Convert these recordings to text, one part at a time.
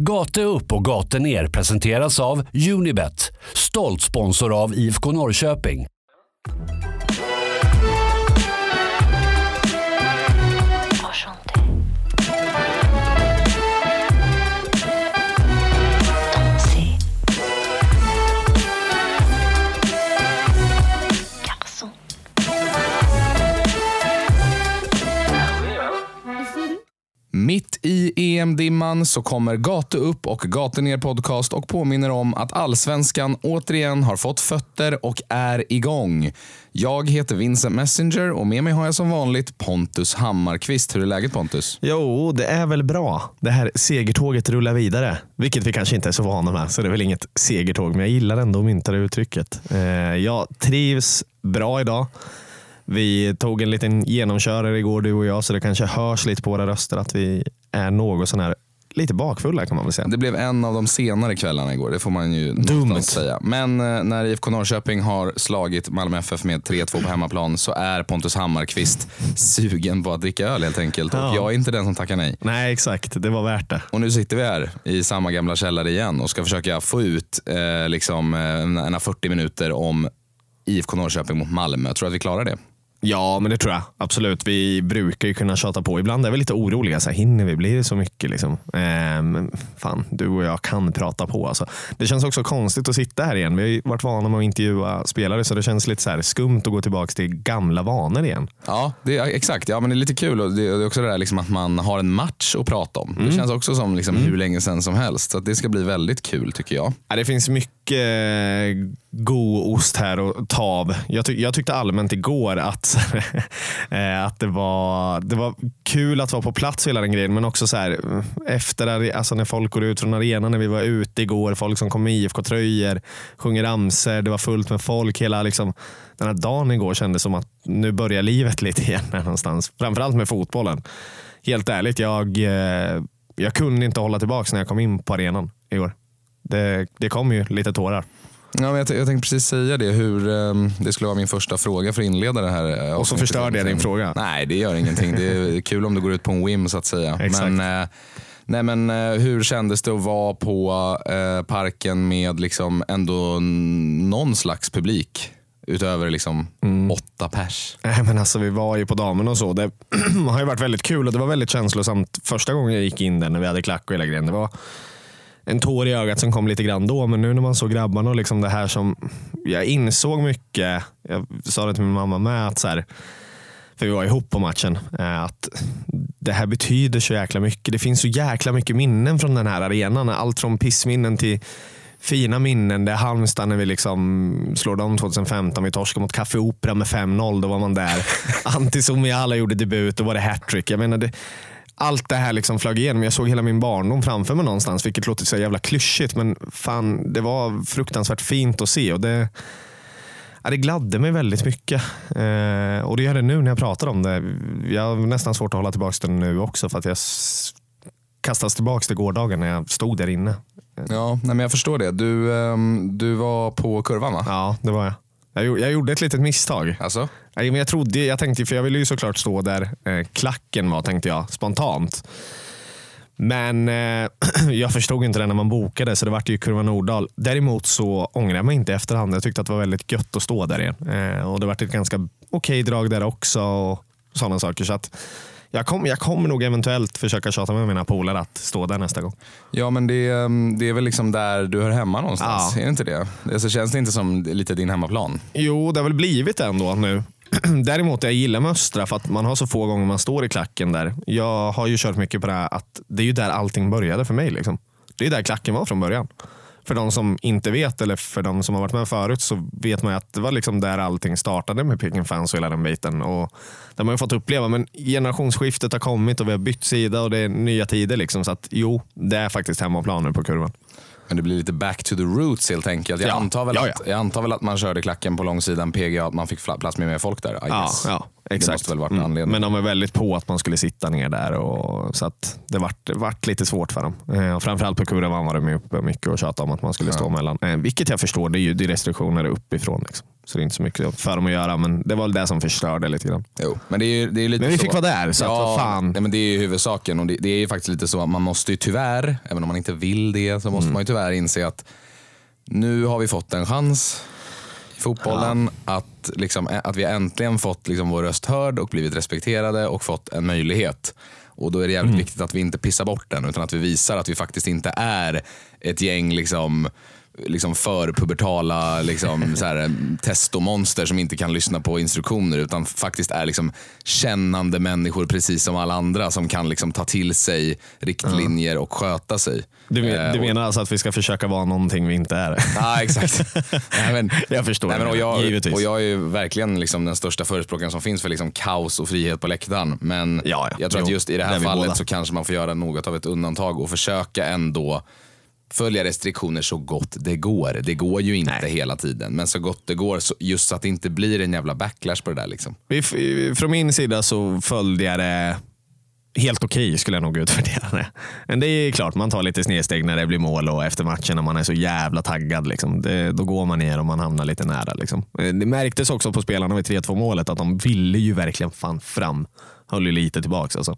Gate upp och gate ner presenteras av Unibet, stolt sponsor av IFK Norrköping. Mitt i EM-dimman så kommer Gate upp och Gate ner podcast och påminner om att allsvenskan återigen har fått fötter och är igång. Jag heter Vincent Messenger och med mig har jag som vanligt Pontus Hammarkvist. Hur är läget Pontus? Jo, det är väl bra. Det här segertåget rullar vidare. Vilket vi kanske inte är så vana med, så det är väl inget segertåg. Men jag gillar ändå att mynta det uttrycket. Eh, jag trivs bra idag. Vi tog en liten genomkörare igår du och jag, så det kanske hörs lite på våra röster att vi är något sån här lite bakfulla kan man väl säga. Det blev en av de senare kvällarna igår, det får man ju Dumt. säga. Men eh, när IFK Norrköping har slagit Malmö FF med 3-2 på hemmaplan så är Pontus Hammarkvist sugen på att dricka öl helt enkelt. Och Ja. jag är inte den som tackar nej. Nej, exakt. Det var värt det. Och nu sitter vi här i samma gamla källare igen och ska försöka få ut eh, liksom, eh, en, en 40 minuter om IFK Norrköping mot Malmö. Jag tror att vi klarar det. Ja, men det tror jag. Absolut. Vi brukar ju kunna tjata på. Ibland är vi lite oroliga. Så här, hinner vi? Blir det så mycket? Liksom? Ehm, fan, du och jag kan prata på. Alltså. Det känns också konstigt att sitta här igen. Vi har ju varit vana med att intervjua spelare så det känns lite så här skumt att gå tillbaka till gamla vanor igen. Ja, det är, exakt. Ja, men det är lite kul. Och det, är också det där liksom att man har en match att prata om. Det känns också som liksom hur länge sedan som helst. Så det ska bli väldigt kul tycker jag. Ja, det finns mycket eh, god ost här att ta av. Jag, tyck- jag tyckte allmänt igår att, läsare. Eh, att det, var, det var kul att vara på plats hela den grejen. Men också så här, efter, alltså när folk går ut från arenan, när vi var ute igår, folk som kom med IFK-tröjor, sjunger ramsor, det var fullt med folk. Hela liksom, den här dagen igår kändes som att nu börjar livet lite igen någonstans. Framförallt med fotbollen. Helt ärligt, jag, eh, jag kunde inte hålla tillbaka när jag kom in på arenan igår. Det, det kom ju lite tårar. Ja, men jag, jag tänkte precis säga det. Hur, ehm, det skulle vara min första fråga för att inleda det här. eh, Och så förstörde jag din fråga. Nej, det gör ingenting. Det är kul om det går ut på en whim så att säga. Exakt. Men, eh, nej, men eh, hur kändes det att vara på parken med liksom ändå någon slags publik? Utöver liksom Mm. åtta pers. Nej, men alltså, vi var ju på damen och så. Det har ju varit väldigt kul och det var väldigt känslosamt första gången jag gick in där när vi hade klack och hela grejen. Det var en tår i ögat som kom lite grann då, men nu när man såg grabbarna och liksom det här som jag insåg mycket. Jag sa det till min mamma med, att så här, för vi var ihop på matchen, eh, att det här betyder så jäkla mycket. Det finns så jäkla mycket minnen från den här arenan. Allt från pissminnen till fina minnen. Det är Halmstad när vi liksom slår dem 2015. Vi torskade mot Café Opera med 5-0. Då var man där. Antti Suomiala gjorde debut. Då var det hattrick. Jag menar, det, allt det här liksom flög igenom. Jag såg hela min barndom framför mig någonstans, vilket låter så jävla klyschigt. Men fan, det var fruktansvärt fint att se. Och det, ja, det gladde mig väldigt mycket. Eh, och det gör det nu när jag pratar om det. Jag har nästan svårt att hålla tillbaka det nu också. För att jag kastas tillbaka till gårdagen när jag stod där inne. Ja, nej, men jag förstår det. Du, ehm, du var på kurvan va? Ja, det var jag. Jag gjorde ett litet misstag. Alltså? Nej, men jag trodde, jag tänkte, för jag ville ju såklart stå där eh, klacken var, tänkte jag, spontant. Men eh, jag förstod inte det när man bokade, så det vart ju Kurva Nordahl. Däremot så ångrar jag mig inte efterhand. Jag tyckte att det var väldigt gött att stå där igen. Eh, och det vart ett ganska okej drag där också. och sådana saker. Så att jag, kom, jag kommer nog eventuellt försöka tjata med mina polare att stå där nästa gång. Ja, men det, ehm, det är väl liksom där du hör hemma någonstans? Ja. Är det inte det? Alltså, känns det inte som lite din hemmaplan? Jo, det har väl blivit det ändå nu. Däremot jag gillar med Östra för att man har så få gånger man står i klacken där. Jag har ju kört mycket på det här att det är ju där allting började för mig. Liksom. Det är där klacken var från början. För de som inte vet eller för de som har varit med förut så vet man ju att det var liksom där allting startade med Peking Fans och hela den biten. Och det har man ju fått uppleva. Men generationsskiftet har kommit och vi har bytt sida och det är nya tider. Liksom. Så att jo, det är faktiskt hemmaplan nu på kurvan. Men det blir lite back to the roots helt enkelt. Jag, Ja. antar, väl Ja, att, jag antar väl att man körde klacken på långsidan PGA, att man fick plats med mer folk där. I Ja, ja. Det måste väl varit Mm. anledningen. Men de var väldigt på att man skulle sitta ner där. Och, så att det vart, vart lite svårt för dem. Eh, framförallt på Kuravan var de uppe mycket och tjatade om att man skulle stå mellan. Eh, vilket jag förstår, det är ju det är restriktioner uppifrån. Liksom. Så det är inte så mycket för dem att göra. Men det var väl det som förstörde lite grann. Jo, men det är, ju- det är lite Men vi så. fick vara där, så att vad fan. Nej, men det är ju huvudsaken. Och det, det är ju faktiskt lite så att man måste ju tyvärr, även om man inte vill det, så Mm. måste man ju tyvärr inse att nu har vi fått en chans fotbollen att, liksom, att vi äntligen fått liksom, vår röst hörd och blivit respekterade och fått en möjlighet. Och då är det jävligt Mm. viktigt att vi inte pissar bort den utan att vi visar att vi faktiskt inte är ett gäng liksom, liksom förpubertala liksom, så här, testomonster som inte kan lyssna på instruktioner utan faktiskt är liksom kännande människor precis som alla andra som kan liksom ta till sig riktlinjer och sköta sig. Du, men- Eh, du menar alltså att vi ska försöka vara någonting vi inte är? Ja, exakt. Nej, men, Jag förstår Nej, men, och, jag, givetvis. och jag är ju verkligen liksom den största förespråkaren som finns för liksom kaos och frihet på läktaren. Men Ja, ja. jag tror att Jo, just i det det är här fallet så kanske man får göra något av ett undantag och försöka ändå följa restriktioner så gott det går. Det går ju inte Nej. hela tiden, men så gott det går just så att det inte blir en jävla backlash på det där. Liksom. Från min sida så följde jag det helt okej skulle jag nog utvärdera det. Men det är klart, man tar lite snedsteg när det blir mål och efter matchen när man är så jävla taggad. Liksom. Det, då går man ner och man hamnar lite nära. Liksom. Eh, Det märktes också på spelarna vid 3-2 målet att de ville ju verkligen fan fram. Höll ju lite tillbaka. Alltså.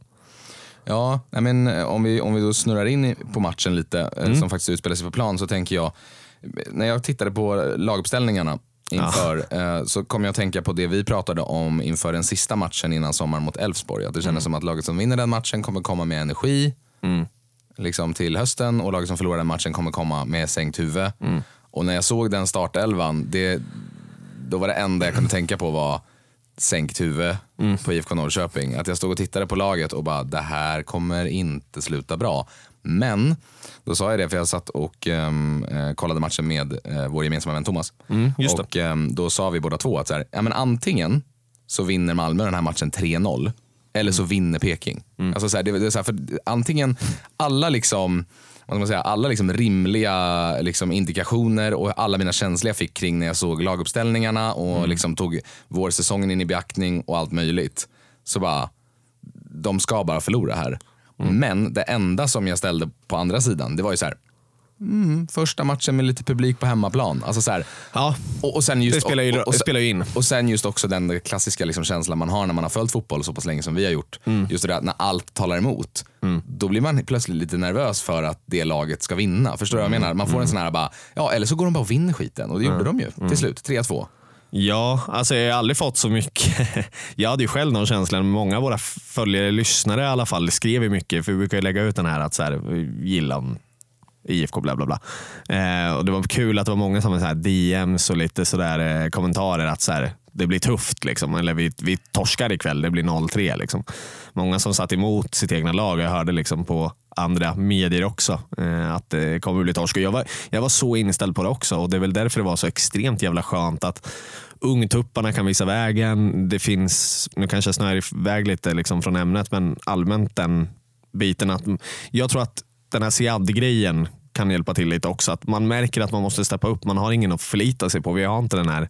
Ja, men eh, om vi, om vi då snurrar in på matchen lite, eh, som faktiskt utspelar sig på plan, så tänker jag, när jag tittade på laguppställningarna inför, eh, så kom jag att tänka på det vi pratade om inför den sista matchen innan sommaren mot Elfsborg. Att det kändes som att laget som vinner den matchen kommer komma med energi liksom till hösten och laget som förlorar den matchen kommer komma med sänkt huvud. Och när jag såg den startelvan, det, då var det enda jag kunde tänka på var sänkt huvud på IFK Norrköping. Att jag stod och tittade på laget och bara, det här kommer inte sluta bra. Men, då sa jag det för jag satt och eh, kollade matchen med eh, vår gemensamma vän Thomas. det. och ehm, då sa vi båda två att så här, ja, men antingen så vinner Malmö den här matchen 3-0 eller så vinner Peking. Alltså så här, det, det är så här, för antingen alla liksom vad man säga, alla liksom rimliga liksom indikationer och alla mina känslor jag fick kring när jag såg laguppställningarna och liksom tog vårsäsongen in i beaktning och allt möjligt. Så bara, de ska bara förlora här. Men det enda som jag ställde på andra sidan, det var ju så här, mm, första matchen med lite publik på hemmaplan. Alltså så här, Ja, och, och sen just, det spelar ju, och, och, det spelar ju in. och sen just också den klassiska liksom känslan man har när man har följt fotboll så pass länge som vi har gjort. Mm. Just det där när allt talar emot. Då blir man plötsligt lite nervös för att det laget ska vinna. Förstår du vad jag menar? Man får en sån här bara, ja eller så går de bara och vinner skiten. Och det gjorde de ju Mm. till slut. 3-2. Ja, alltså jag har aldrig fått så mycket. Jag hade ju själv någon känsla, många av våra följare, lyssnare i alla fall, skrev ju mycket. För vi brukar ju lägga ut den här att så här, gilla IFK bla bla bla. Eh, och det var kul att det var många som hade så här DMs och lite sådär eh, kommentarer att så här, det blir tufft. Liksom. Eller vi, vi torskar ikväll, det blir 0-3. Liksom. Många som satt emot sitt egna lag. Jag hörde liksom på andra medier också eh, att det kommer bli torsk. Och Jag var, jag var så inställd på det också och det är väl därför det var så extremt jävla skönt att ungtupparna kan visa vägen. Det finns, nu kanske jag snöar iväg lite liksom från ämnet, men allmänt den biten att jag tror att den här Siad-grejen kan hjälpa till lite också. Att man märker att man måste steppa upp. Man har ingen att förlita sig på. Vi har inte den här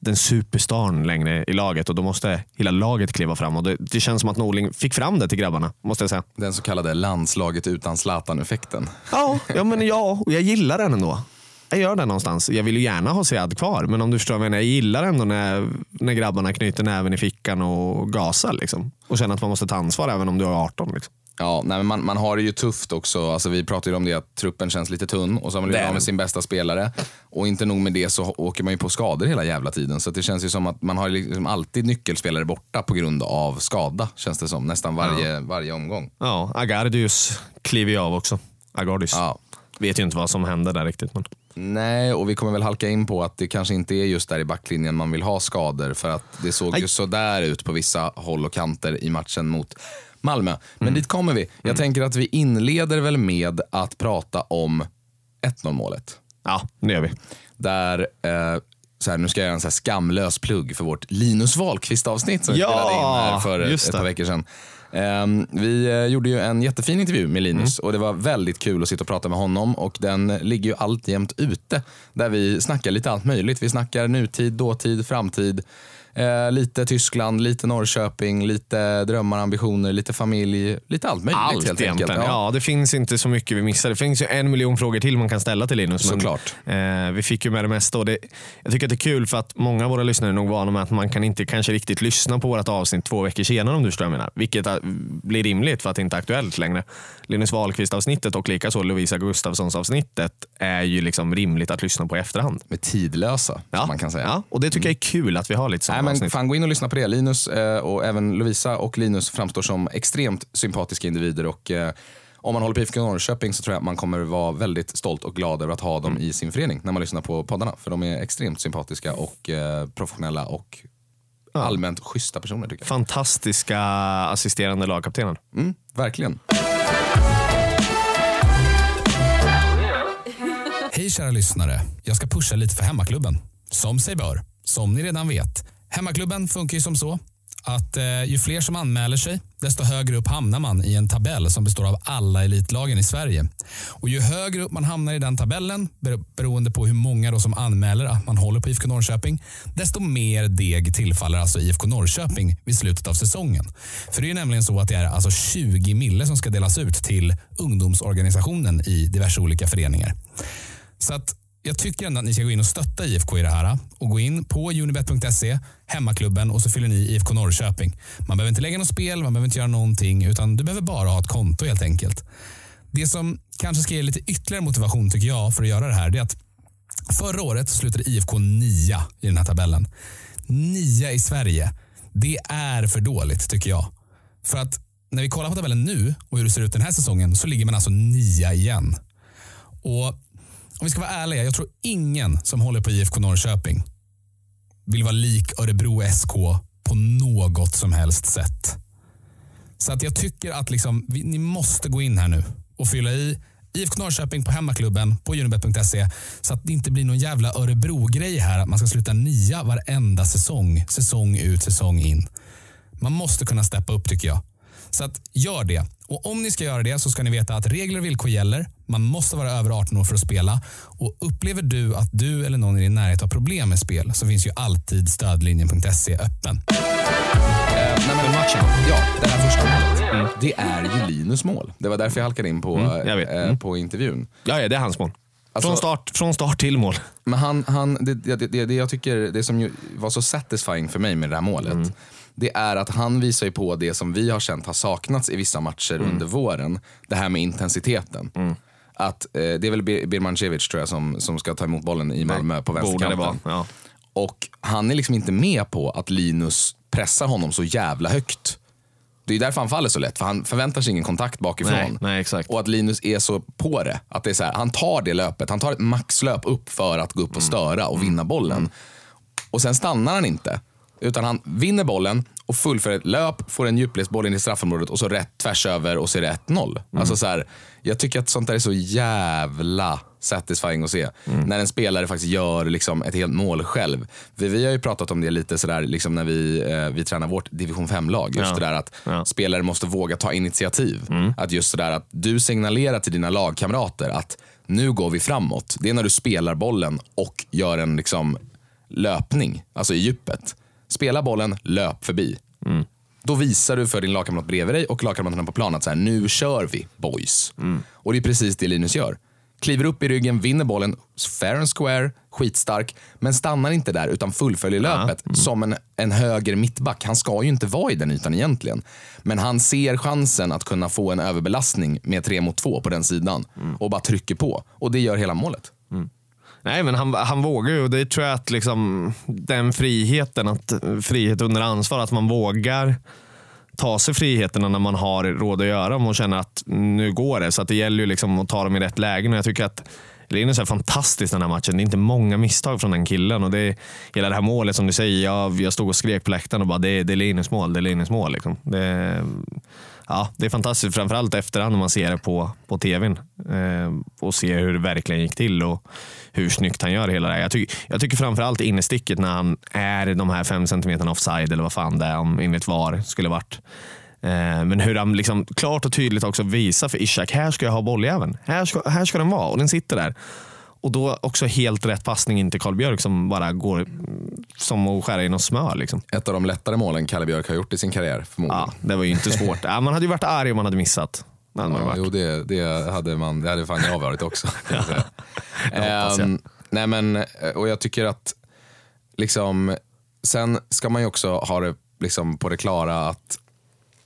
den superstarn längre i laget och då måste hela laget kliva fram. Och det, det känns som att Norling fick fram det till grabbarna, måste jag säga. Den så kallade landslaget utan Zlatan-effekten. Ja, ja, men ja, och jag gillar den ändå. Jag gör det någonstans. Jag vill ju gärna ha Siad kvar, men om du förstår vad jag menar. Jag gillar ändå när, när grabbarna knyter näven i fickan och gasar. Liksom. Och känner att man måste ta ansvar även om du är 18. Liksom. Ja, nej, men man, man har det ju tufft också. Alltså, vi pratade ju om det att truppen känns lite tunn och så har man blivit av med sin bästa spelare. Och inte nog med det så åker man ju på skador hela jävla tiden. Så det känns ju som att man har liksom alltid nyckelspelare borta på grund av skada. Känns det som. Nästan varje, varje omgång. Ja, Agardius kliver ju av också. Agardius. Ja. Vet ju inte vad som hände där riktigt. Men... Nej, och vi kommer väl halka in på att det kanske inte är just där i backlinjen man vill ha skador. För att det såg Nej. ju sådär ut på vissa håll och kanter i matchen mot Malmö. Men dit kommer vi. Jag tänker att vi inleder väl med att prata om 1-0 målet. Ja, det gör vi. Där, eh, så här, nu ska jag göra en så här skamlös plugg för vårt Linus Wahlqvist avsnitt som vi Ja, spelade in här för ett par veckor sedan. Ehm, vi eh, gjorde ju en jättefin intervju med Linus Mm. och det var väldigt kul att sitta och prata med honom och den ligger ju alltjämt ute där vi snackar lite allt möjligt. Vi snackar nutid, dåtid, framtid. Eh, lite Tyskland, lite Norrköping, lite drömmar, ambitioner, lite familj, lite allt möjligt Allt helt egentligen. enkelt. Ja. det finns inte så mycket vi missar. Det finns ju en miljon frågor till man kan ställa till Linus. men, Såklart. Eh, vi fick ju med det mesta och det, jag tycker att det är kul för att många av våra lyssnare är nog vana med att man kan inte kanske riktigt lyssna på vårt avsnitt två veckor senare om du förstår vad jag menar. Vilket eh, blir rimligt för att det inte är aktuellt längre. Linus Wahlqvist avsnittet och likaså Lovisa Gustafssons avsnittet är ju liksom rimligt att lyssna på i efterhand. Med tidlösa, Ja, man kan säga. Ja, och det tycker jag är kul att vi har lite sådana men fan, gå in och lyssna på det. Linus eh, och även Lovisa och Linus framstår som extremt sympatiska individer. Och, eh, om man håller på IFK Norrköping så tror jag att man kommer vara väldigt stolt och glad över att ha dem i sin förening när man lyssnar på poddarna. För de är extremt sympatiska och eh, professionella och allmänt schyssta personer tycker jag. Fantastiska assisterande lagkaptener. Mm, verkligen. Hej kära lyssnare. Jag ska pusha lite för Hemmaklubben. Som sig bör. Som ni redan vet. Hemmaklubben funkar ju som så att eh, ju fler som anmäler sig, desto högre upp hamnar man i en tabell som består av alla elitlagen i Sverige. Och ju högre upp man hamnar i den tabellen, beroende på hur många då som anmäler att man håller på IFK Norrköping, desto mer deg tillfaller alltså IFK Norrköping vid slutet av säsongen. För det är ju nämligen så att det är alltså 20 mille som ska delas ut till ungdomsorganisationen i diverse olika föreningar. Så att jag tycker ändå att ni ska gå in och stötta IFK i det här och gå in på unibet.se, hemmaklubben och så fyller ni IFK Norrköping. Man behöver inte lägga något spel, man behöver inte göra någonting utan du behöver bara ha ett konto helt enkelt. Det som kanske ska ge lite ytterligare motivation tycker jag för att göra det här det är att förra året slutade IFK nia i den här tabellen. Nia i Sverige. Det är för dåligt tycker jag. För att när vi kollar på tabellen nu och hur det ser ut den här säsongen så ligger man alltså nia igen. Och om vi ska vara ärliga, jag tror ingen som håller på IFK Norrköping vill vara lik Örebro SK på något som helst sätt. Så att jag tycker att liksom, vi, ni måste gå in här nu och fylla i IFK Norrköping på hemmaklubben på unibet.se så att det inte blir någon jävla Örebro-grej här att man ska sluta nia varenda säsong, säsong ut, säsong in. Man måste kunna steppa upp tycker jag. Så att gör det. Och om ni ska göra det så ska ni veta att regler och villkor gäller. Man måste vara över 18 år för att spela. Och upplever du att du eller någon i din närhet har problem med spel så finns ju alltid stödlinjen.se öppen. Eh, nej, men matchen. Ja, det här första målet. Det är ju Linus mål. Det var därför jag halkade in på, Mm, jag vet. eh, Mm. på intervjun. Ja, ja, det är hans mål. Alltså- från, start, från start till mål. Men han, han, det, det, det, det jag tycker, det som ju var så satisfying för mig med det här målet, det är att han visar ju på det som vi har känt har saknats i vissa matcher under våren. Det här med intensiteten. Att, eh, det är väl Bir- Birmancevic tror jag som, som ska ta emot bollen i Malmö på Borde det vänsterkanten. Ja. Och han är liksom inte med på att Linus pressar honom så jävla högt. Det är därför han faller så lätt, för han förväntar sig ingen kontakt bakifrån. Nej, nej, exakt. Och att Linus är så på det. Att det är så här, han tar det löpet, han tar ett maxlöp upp för att gå upp och störa och vinna bollen. Och sen stannar han inte. Utan han vinner bollen och fullföljer ett löp, får en djupledsboll in i straffområdet och så rätt tvärs över och så är det 1-0. Alltså så här, jag tycker att sånt där är så jävla satisfying att se. När en spelare faktiskt gör liksom ett helt mål själv. Vi, vi har ju pratat om det lite sådär liksom när vi, eh, vi tränar vårt division 5-lag. Just Ja. det där att Ja. spelare måste våga ta initiativ. Att just sådär att du signalerar till dina lagkamrater att nu går vi framåt. Det är när du spelar bollen och gör en liksom löpning, alltså i djupet. Spela bollen, löp förbi. Då visar du för din lagkamrat bredvid dig och lagkamraterna på planen att så här, nu kör vi boys. Och det är precis det Linus gör. Kliver upp i ryggen, vinner bollen, fair and square, skitstark, men stannar inte där utan fullföljer löpet som en, en höger mittback. Han ska ju inte vara i den ytan egentligen. Men han ser chansen att kunna få en överbelastning med tre mot två på den sidan och bara trycker på. Och det gör hela målet. Nej, men han, han vågar ju och det tror jag att liksom, den friheten, att, frihet under ansvar, att man vågar ta sig friheterna när man har råd att göra dem och känner att nu går det. Så att det gäller ju liksom att ta dem i rätt lägen. Och jag tycker att Linus är fantastisk den här matchen. Det är inte många misstag från den killen. Och det är, hela det här målet som du säger, jag, jag stod och skrek på läktaren och bara det, är- det är Linus mål, det är Linus mål. Liksom. Det, ja, det är fantastiskt, framförallt efterhand när man ser det på, på tvn eh, och ser hur det verkligen gick till och hur snyggt han gör hela det här. Jag, tycker, jag tycker framförallt innesticket när han är de här fem centimeterna offside eller vad fan det är, om enligt VAR skulle varit. Eh, men hur han liksom klart och tydligt också visar för Ishak, här ska jag ha bolljäveln. Här ska, här ska den vara och den sitter där. Och då också helt rätt passning in till Karl Björk som bara går mm, som att skära i något smör. Liksom. Ett av de lättare målen Kalle Björk har gjort i sin karriär förmodligen. Ja, det var ju inte svårt. Ja, man hade ju varit arg om man hade missat. Det hade Ja, varit. jo, det, det, hade man, det hade fan jag varit också. jag. Ehm, nej men, eh, och jag tycker att liksom, sen ska man ju också ha det liksom på det klara att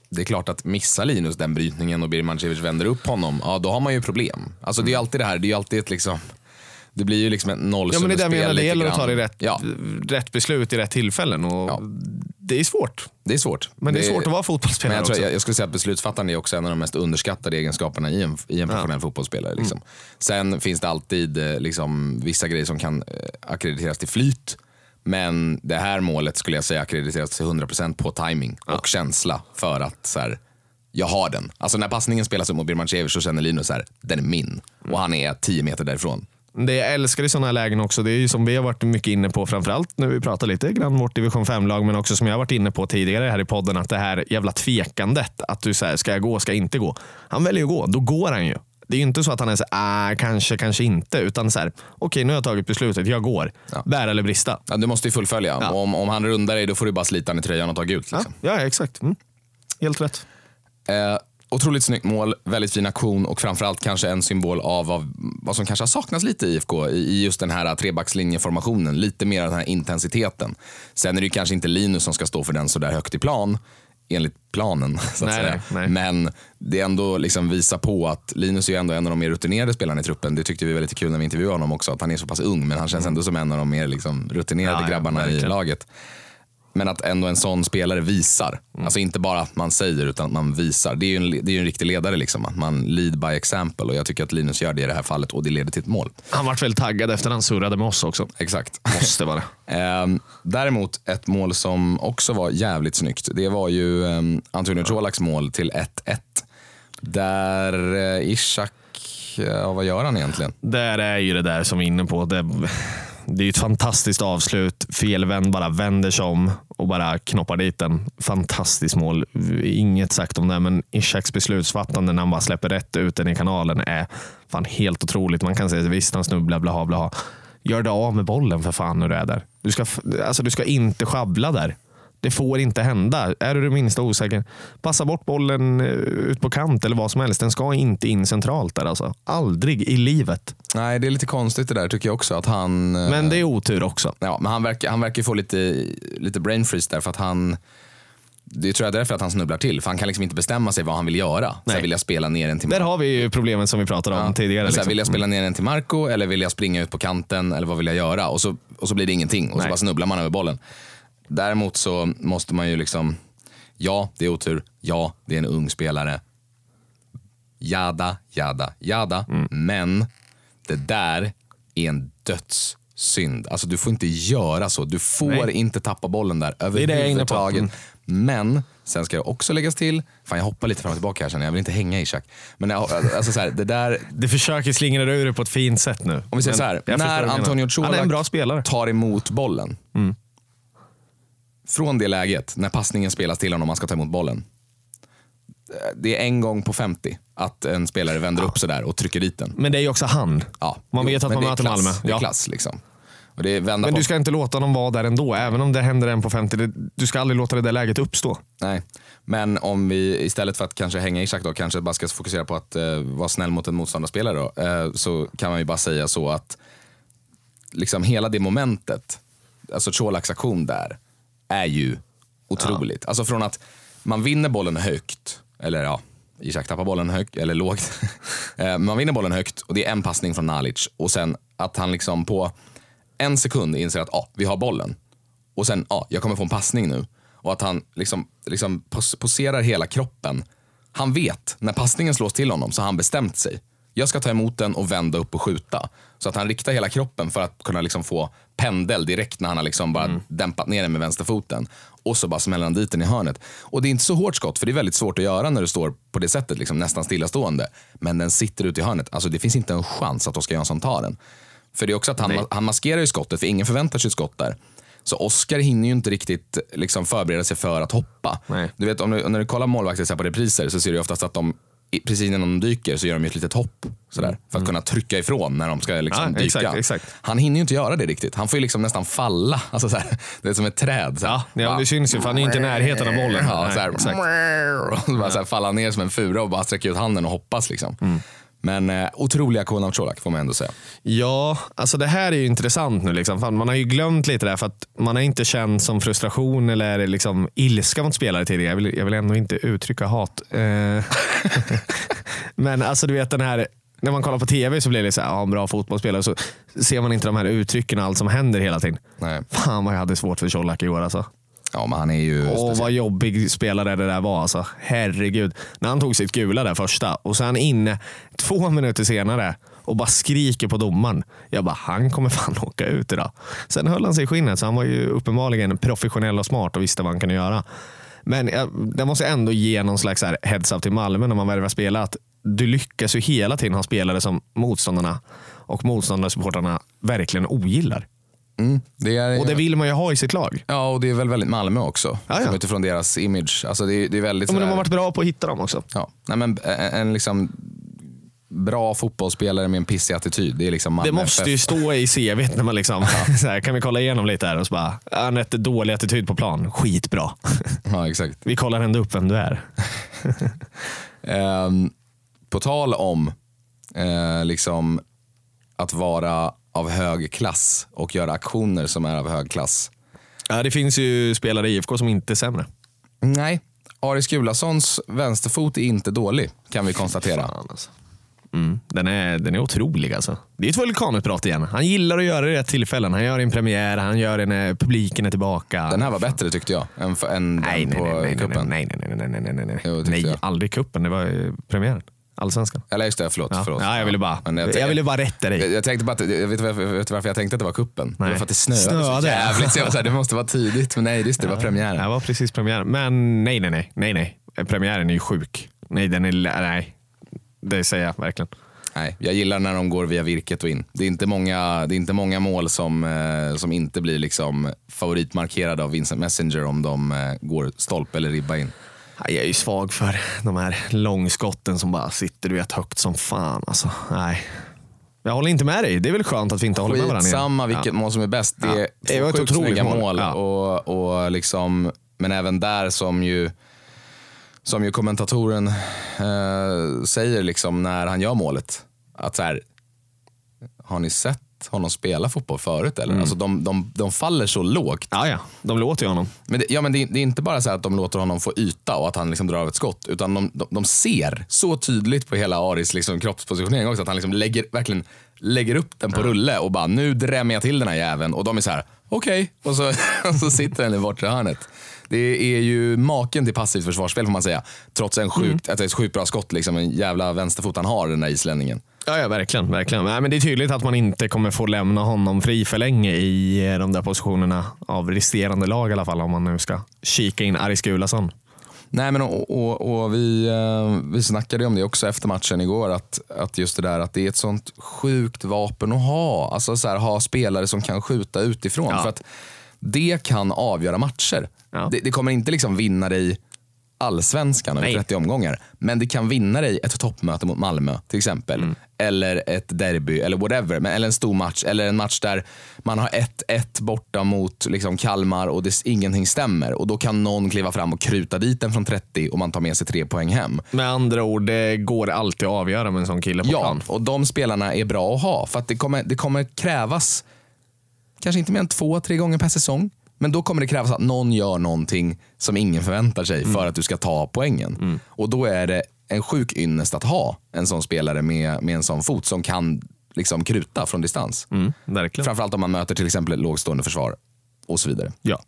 det är klart att missar Linus den brytningen och Birmancevic vänder upp honom, ja då har man ju problem. Alltså det är ju alltid det här, det är ju alltid ett liksom, det blir ju liksom ett Ja, men det är nollsummespel menar. Det gäller att ta det rätt, Ja, rätt beslut i rätt tillfällen. Och Ja. Det är svårt. det är svårt. Men det är svårt att vara fotbollsspelare jag, tror, jag, jag skulle säga att beslutsfattande är också en av de mest underskattade egenskaperna i en, i en professionell fotbollsspelare. Liksom. Mm. Sen finns det alltid eh, liksom, vissa grejer som kan eh, akkrediteras till flyt. Men det här målet skulle jag säga akkrediteras till 100% på timing och känsla för att så här, jag har den. Alltså när passningen spelas upp mot Birmancevic så känner Linus så här, den är min. Och han är 10 meter därifrån. Det jag älskar i sådana här lägen också, det är ju som vi har varit mycket inne på, framförallt när vi pratar lite grann vårt division 5-lag, men också som jag har varit inne på tidigare här i podden, att det här jävla tvekandet. Att du säger, ska jag gå, ska jag inte gå? Han väljer att gå, då går han ju. Det är ju inte så att han är så ah, kanske, kanske inte, utan så här, okej nu har jag tagit beslutet, jag går. Ja. Bära eller brista. Ja, du måste ju fullfölja. Ja. Om, om han rundar dig då får du bara slita han i tröjan och ta gult. Ja, Liksom. ja exakt. Mm. Helt rätt. Eh, otroligt snyggt mål, väldigt fin aktion och framförallt kanske en symbol av vad, vad som kanske har saknats lite i IFK i, i just den här trebackslinjeformationen. Lite mer av den här intensiteten. Sen är det kanske inte Linus som ska stå för den så där högt i plan, enligt planen. Så att Nej, säga. nej. Men det är ändå liksom visa på att Linus är ändå en av de mer rutinerade spelarna i truppen. Det tyckte vi var lite kul när vi intervjuade honom också, att han är så pass ung men han känns ändå som en av de mer liksom rutinerade Mm. Ja, ja, grabbarna i verkligen. laget. Men att ändå en sån spelare visar. Mm. Alltså inte bara att man säger utan att man visar. Det är ju en, det är en riktig ledare. Liksom. Att man lead by example. Och jag tycker att Linus gör det i det här fallet och det leder till ett mål. Han vart väl taggad efter han surrade med oss också. Exakt. Måste vara. Ehm, däremot ett mål som också var jävligt snyggt. Det var ju um, Antonio Colaks mål till 1-1. Där uh, Ishak, ja, vad gör han egentligen? Där är ju det där som vi är inne på. Det, det är ju ett fantastiskt avslut. Felvänd bara vänder sig om och bara knoppar dit den. Fantastiskt mål. Inget sagt om det, men Ishaks beslutsfattande när han bara släpper rätt ut den i kanalen är fan helt otroligt. Man kan säga visst, han snubblar, blaha, blaha. Gör det av med bollen för fan när du är där. Du ska, alltså, du ska inte sjabbla där. Det får inte hända. Är du det minsta osäker, passa bort bollen eh, ut på kant eller vad som helst. Den ska inte in centralt där. Alltså. Aldrig i livet. Nej, det är lite konstigt det där tycker jag också. Att han, eh, Men det är otur också. Ja, men han verkar, han verkar få lite, lite brain freeze där för att han det tror jag är därför att han snubblar till. För han kan liksom inte bestämma sig vad han vill göra. Så här, vill jag spela ner den till Där har vi ju problemet som vi pratade om tidigare. Så här, Liksom. Vill jag spela ner den till Marco eller vill jag springa ut på kanten eller vad vill jag göra? Och så, och så blir det ingenting och så Nej. bara snubblar man över bollen. Däremot så måste man ju liksom, ja det är otur, ja det är en ung spelare. Jada, jada, jada. Mm. Men det där är en dödssynd. Alltså du får inte göra så. Du får Nej. inte tappa bollen där överhuvudtaget. Mm. Men sen ska jag också läggas till, fan jag hoppar lite fram och tillbaka här känner jag, vill inte hänga i Ishak. Men jag, alltså så här, det där, Du försöker slingra dig ur det på ett fint sätt nu. om vi säger så här, när. Antonio Han är en Colak. Mm. tar emot bollen. Från det läget, när passningen spelas till honom, man ska ta emot bollen. Det är en gång på 50 att en spelare vänder upp sådär och trycker dit den. Men det är ju också han. Ja. Man vet att men man möter klass, Malmö. Det är Ja. klass liksom. Och Men på. du ska inte låta dem vara där ändå. Även om det händer en på 50. det- Du ska aldrig låta det där läget uppstå. Nej, men om vi istället för att kanske hänga Ishak då kanske bara ska fokusera på att eh, vara snäll mot en motståndarspelare då, eh, så kan man ju bara säga så att liksom hela det momentet, alltså Colaks aktion där, är ju otroligt. Alltså från att man vinner bollen högt, eller ja, Ishak tappar bollen högt, eller lågt. Eh, man vinner bollen högt och det är en passning från Nalic och sen att han liksom på en sekund inser att ah, vi har bollen och sen ah, jag kommer få en passning nu. Och att han liksom, liksom pos- poserar hela kroppen. Han vet, när passningen slås till honom så har han bestämt sig. Jag ska ta emot den och vända upp och skjuta. Så att han riktar hela kroppen för att kunna liksom få pendel direkt när han har liksom bara dämpat ner den med vänsterfoten. Och så bara smäller han dit den i hörnet. Och det är inte så hårt skott, för det är väldigt svårt att göra när du står på det sättet, liksom, nästan stillastående. Men den sitter ute i hörnet. Alltså det finns inte en chans att Oskar Jönsson tar den. För det är också att han, han maskerar ju skottet, för ingen förväntar sig ett skott där. Så Oskar hinner ju inte riktigt liksom, förbereda sig för att hoppa. Nej. Du vet, om du, när du kollar målvakter på repriser så ser du oftast att de precis innan de dyker så gör de ett litet hopp. Sådär, för att kunna trycka ifrån när de ska liksom Mm. Ja, dyka. exakt, exakt. Han hinner ju inte göra det riktigt. Han får ju liksom nästan falla. Alltså såhär, det är som ett träd. Såhär. Ja, ja, det syns ju för han är ju inte i närheten av bollen. Ja, såhär, och så bara såhär, falla ner som en fura och bara sträcka ut handen och hoppas. Liksom. Mm. Men eh, otroliga Konan Colak får man ändå säga. Ja, alltså det här är ju intressant nu. Liksom. Fan, man har ju glömt lite där för att man har inte känt som frustration eller liksom ilska mot spelare tidigare. Jag vill, jag vill ändå inte uttrycka hat. Eh, Men alltså du vet den här, när man kollar på tv så blir det så här, ja, en bra fotbollsspelare. Så ser man inte de här uttrycken och allt som händer hela tiden. Nej. Fan vad jag hade svårt för Colak i år alltså. Ja, men han är ju Åh, speciell. vad jobbig spelare det där var. Alltså. Herregud. När han tog sitt gula där första och sen inne två minuter senare och bara skriker på domaren. Jag bara, han kommer fan åka ut idag. Sen höll han sig i skinnet, så han var ju uppenbarligen professionell och smart och visste vad han kunde göra. Men jag, det måste ändå ge någon slags så här heads up till Malmö när man värvar spelare. Att du lyckas ju hela tiden ha spelare som motståndarna och motståndarsupportrarna verkligen ogillar. Mm, det är, Och det vill man ju ha i sitt lag. Ja, och det är väl väldigt Malmö också. Ja, ja. Som utifrån deras image. Alltså det, är- det är väldigt Ja, men de har varit bra på att hitta dem också. Ja, nej men en, en liksom bra fotbollsspelare med en pissig attityd. Det är liksom Malmö Det måste ju stå i CV när man liksom, så här, kan vi kolla igenom lite här och så bara, "Ja, han har rätt dålig attityd på plan. Skitbra. Ja, exakt. Vi kollar ändå upp vem du är. Ehm, på tal om eh, liksom att vara av hög klass och göra aktioner som är av hög klass. Ja, det finns ju spelare i IFK som inte är sämre. Nej, Aris Gulasons vänsterfot är inte dålig kan vi konstatera. Fan, alltså. Mm, den, är, den är otrolig alltså. Det är ett vulkanutbrott igen. Han gillar att göra det i rätt tillfällen. Han gör en premiär, han gör det när publiken är tillbaka. Den här var bättre tyckte jag än, än nej, den nej, på nej, nej, nej, cupen. nej, nej, nej, nej, nej, nej, nej, nej. jag. aldrig kuppen. Det var eh, premiären. Allsvenskan. Eller just det, förlåt. Ja. förlåt. Ja, jag ville bara, Men jag, ville bara rätta dig. Jag, jag tänkte bara jag vet, varför, vet du varför jag tänkte att det var kuppen? Det var Nej. för att det snöade, Snöade. så jävligt. Jag var så här, det måste vara tidigt. Men nej, just det, det var premiären. Det var precis premiären. Men nej, nej, nej. nej, nej. Premiären är ju sjuk. Nej, den är... Nej. Det säger jag verkligen. Nej, jag gillar när de går via virket och in. Det är inte många, det är inte många mål som, eh, som inte blir liksom favoritmarkerade av Vincent Messenger om de eh, går stolpe eller ribba in. Jag är ju svag för de här långskotten som bara sitter du vet, högt som fan. Alltså, nej. Jag håller inte med dig. Det är väl skönt att vi inte håller med varandra. Skitsamma vilket mål som är bäst. Det Ja. är ett två sjukt snygga mål. mål. Ja. Och, och liksom, men även där som ju, som ju kommentatoren eh, säger liksom när han gör målet. Att så här, har ni sett honom spela fotboll förut? Eller? Alltså de, de, de faller så lågt. Ja, ja. De låter ju honom. Men det, ja, men det, är- det är inte bara så att de låter honom få yta och att han liksom drar av ett skott. Utan de, de, de ser så tydligt på hela Aris liksom kroppspositionering också att han liksom lägger, verkligen lägger upp den på rulle och bara nu drämmer jag till den här jäveln. Och de är så här, okej. Och, så, och så sitter den i bortre hörnet. Det är ju maken till passivt försvarsspel får man säga. Trots en sjukt, är ett sjukt bra skott. Liksom, en jävla vänsterfot han har den där islänningen. Ja, ja verkligen. verkligen. Nej, men det är tydligt att man inte kommer få lämna honom fri för länge i de där positionerna av resterande lag i alla fall. Om man nu ska kika in Aris Gulason. Nej, men och, och, och vi, eh, vi snackade om det också efter matchen igår. Att, att just det där att det är ett sånt sjukt vapen att ha. Alltså så här, ha spelare som kan skjuta utifrån. Ja. För att det kan avgöra matcher. Ja. Det, det kommer inte liksom vinna dig allsvenskan över Nej. 30 omgångar. Men det kan vinna dig ett toppmöte mot Malmö till exempel. Mm. Eller ett derby eller whatever. Men, eller en stor match. Eller en match där man har 1-1 borta mot liksom Kalmar och det, ingenting stämmer. Och då kan någon kliva fram och kruta dit den från 30 och man tar med sig tre poäng hem. Med andra ord, det går alltid att avgöra med en sån kille på Ja, plan. och de spelarna är bra att ha. För att det kommer, det kommer krävas, kanske inte mer än två, tre gånger per säsong. Men då kommer det krävas att någon gör någonting som ingen förväntar sig för att du ska ta poängen. Och då är det en sjuk ynnest att ha en sån spelare med, med en sån fot som kan liksom kruta från distans. Mm, verkligen. Framförallt om man möter till exempel ett lågstående försvar och så vidare. Ja.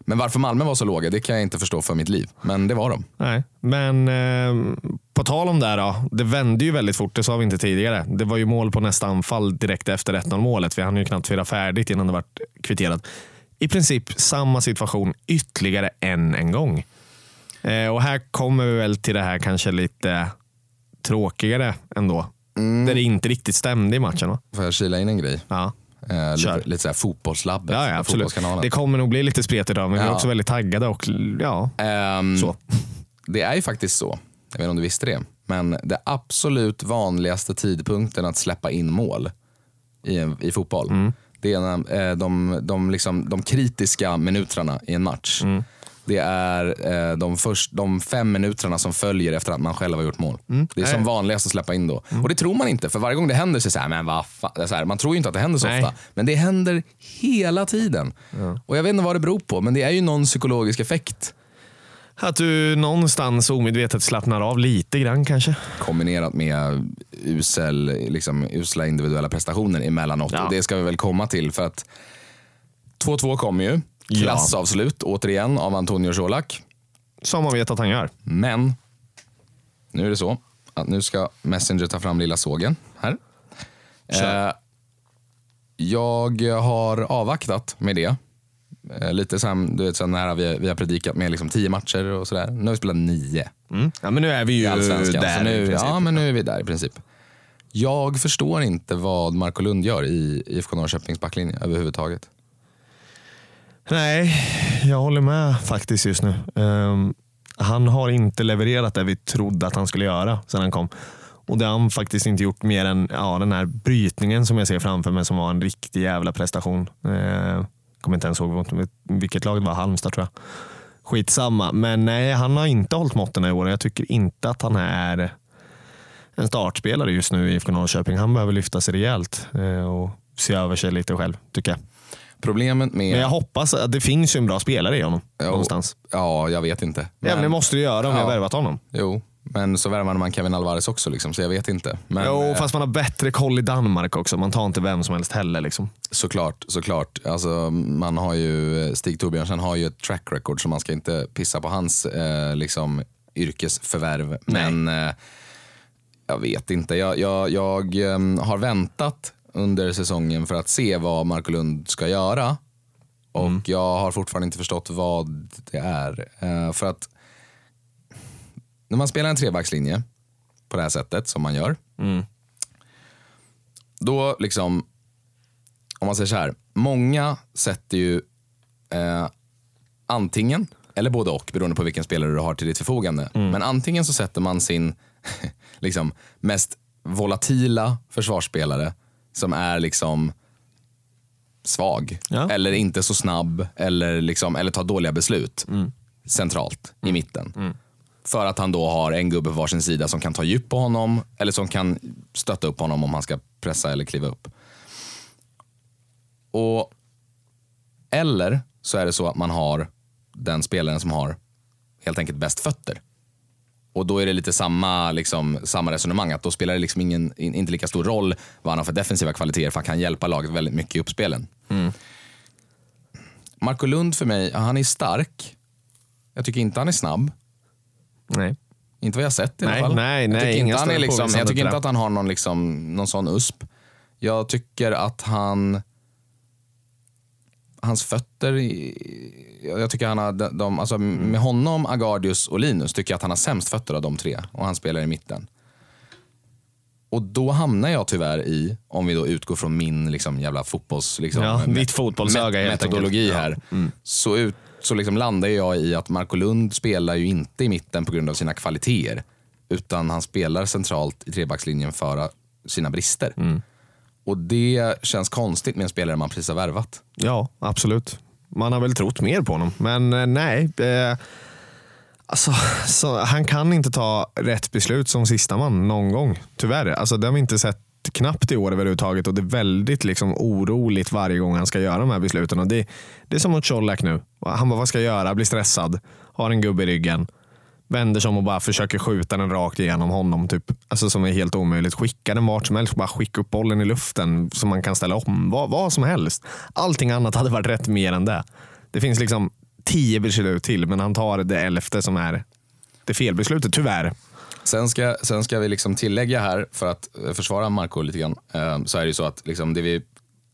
Men varför Malmö var så låga, det kan jag inte förstå för mitt liv. Men det var de. Nej, men eh, på tal om det här då. Det vände ju väldigt fort, det sa vi inte tidigare. Det var ju mål på nästa anfall direkt efter 1-0 målet. Vi hann ju knappt fira färdigt innan det var kvitterat. I princip samma situation ytterligare än en gång. Eh, och här kommer vi väl till det här kanske lite tråkigare ändå. Där det inte riktigt stämde i matchen va? Får jag kila in en grej? Ja. Eh, lite, lite såhär fotbollslabbet Ja, ja, absolut. Det kommer nog bli lite spretigt idag, men vi är Ja. också väldigt taggade. Och, ja, Ehm, så. Det är ju faktiskt så, jag vet inte om du visste det, Men det absolut vanligaste tidpunkten att släppa in mål i, en, i fotboll, det är när, eh, de, de, liksom, de kritiska minuterna i en match. Det är eh, de, först, de fem minuterna som följer efter att man själv har gjort mål. Det är som vanligast att släppa in då. Och det tror man inte, för varje gång det händer så är det så här, men är så här, man tror ju inte att det händer så Nej. ofta. Men det händer hela tiden. Och jag vet inte vad det beror på, men det är ju någon psykologisk effekt Att du någonstans omedvetet slappnar av lite grann kanske. kombinerat med usel, liksom, usla individuella prestationer emellanåt. Ja. Och det ska vi väl komma till för att 2-2 kommer ju. Ja. Klassavslut återigen av Antonio Colak. Som man vet att han gör. Men nu är det så att nu ska Messenger ta fram lilla sågen här. Eh, jag har avvaktat med det. Eh, lite här, du vet, så här, vi, vi har predikat med liksom tio matcher och sådär. Nu har vi spelat nio Mm. Ja, men nu är vi ju där Så nu, i princip. ja, men nu är vi där i princip. Jag förstår inte vad Marco Lund gör i IFK Norrköpings backlinje överhuvudtaget. Nej, jag håller med faktiskt just nu. Um, han har inte levererat det vi trodde att han skulle göra sedan han kom. Och det har han faktiskt inte gjort mer än ja, den här brytningen som jag ser framför mig som var en riktig jävla prestation. Uh, kommer inte ens ihåg vilket lag det var, Halmstad tror jag. Skitsamma, men nej, han har inte hållit måtten i år. Jag tycker inte att han är en startspelare just nu i IFK Norrköping. Han behöver lyfta sig rejält eh, och se över sig lite själv, tycker jag. Problemet med... Men jag hoppas att det finns ju en bra spelare i honom. Jo, Någonstans. Ja, jag vet inte. Men det måste du göra om Ja. har värvat honom. Jo, men så värvade man Kevin Alvarez också, liksom, så jag vet inte. Men, jo, eh, fast man har bättre koll i Danmark också. Man tar inte vem som helst heller. Liksom. Såklart, såklart. Alltså, man har ju, Stig Torbjörnsen har ju ett track record så man ska inte pissa på hans eh, liksom, yrkesförvärv. Men eh, jag vet inte. Jag, jag, jag eh, har väntat under säsongen för att se vad Marco Lund ska göra. Och jag har fortfarande inte förstått vad det är. Eh, för att när man spelar en trebackslinje på det här sättet som man gör. Då liksom om man säger så här, många sätter ju eh, antingen, eller både och beroende på vilken spelare du har till ditt förfogande. Men antingen så sätter man sin liksom, mest volatila försvarsspelare som är liksom svag Ja. eller inte så snabb eller, liksom, eller tar dåliga beslut centralt i mitten. För att han då har en gubbe på varsin sida som kan ta djup på honom eller som kan stötta upp honom om han ska pressa eller kliva upp. Och, eller så är det så att man har den spelaren som har helt enkelt bäst fötter. Och då är det lite samma, liksom, samma resonemang. Att då spelar det liksom ingen, in- inte lika stor roll vad han har för defensiva kvaliteter för han kan hjälpa laget väldigt mycket i uppspelen. Marco Lund för mig, han är stark. Jag tycker inte han är snabb. Nej. Inte vad jag har sett i Nej, alla fall. nej, jag nej, tycker, inga inte, han är liksom, jag tycker inte att han har någon, liksom, någon sån USP. Jag tycker att han... Hans fötter... Jag tycker han har... De, alltså Med honom, Agardius och Linus tycker jag att han har sämst fötter av de tre. Och han spelar i mitten. Och då hamnar jag tyvärr i, om vi då utgår från min liksom, jävla fotbolls... Liksom, Ja, ditt fotbollsöga met- Metodologi. Ja. här. Så, ut, så liksom landar jag i att Marco Lund spelar ju inte i mitten på grund av sina kvaliteter. Utan han spelar centralt i trebackslinjen för sina brister. Och det känns konstigt med en spelare man precis har värvat. Ja, absolut. Man har väl trott mer på honom, men eh, nej. Eh, alltså, så, han kan inte ta rätt beslut som sista man någon gång. Tyvärr. Alltså, det har vi inte sett knappt i år överhuvudtaget och det är väldigt liksom, oroligt varje gång han ska göra de här besluten. Och det, det är som mot Colak nu. Han bara, vad ska jag göra? Blir stressad, har en gubbe i ryggen. Vänder sig om och bara försöker skjuta den rakt igenom honom. Typ. Alltså som är helt omöjligt. Skicka den vart som helst. Bara skicka upp bollen i luften som man kan ställa om. Vad, vad som helst. Allting annat hade varit rätt mer än det. Det finns liksom tio beslut till men han tar det elfte som är det felbeslutet, tyvärr. Sen ska, sen ska vi liksom tillägga här, för att försvara Marco lite grann, eh, så är det ju så att liksom det vi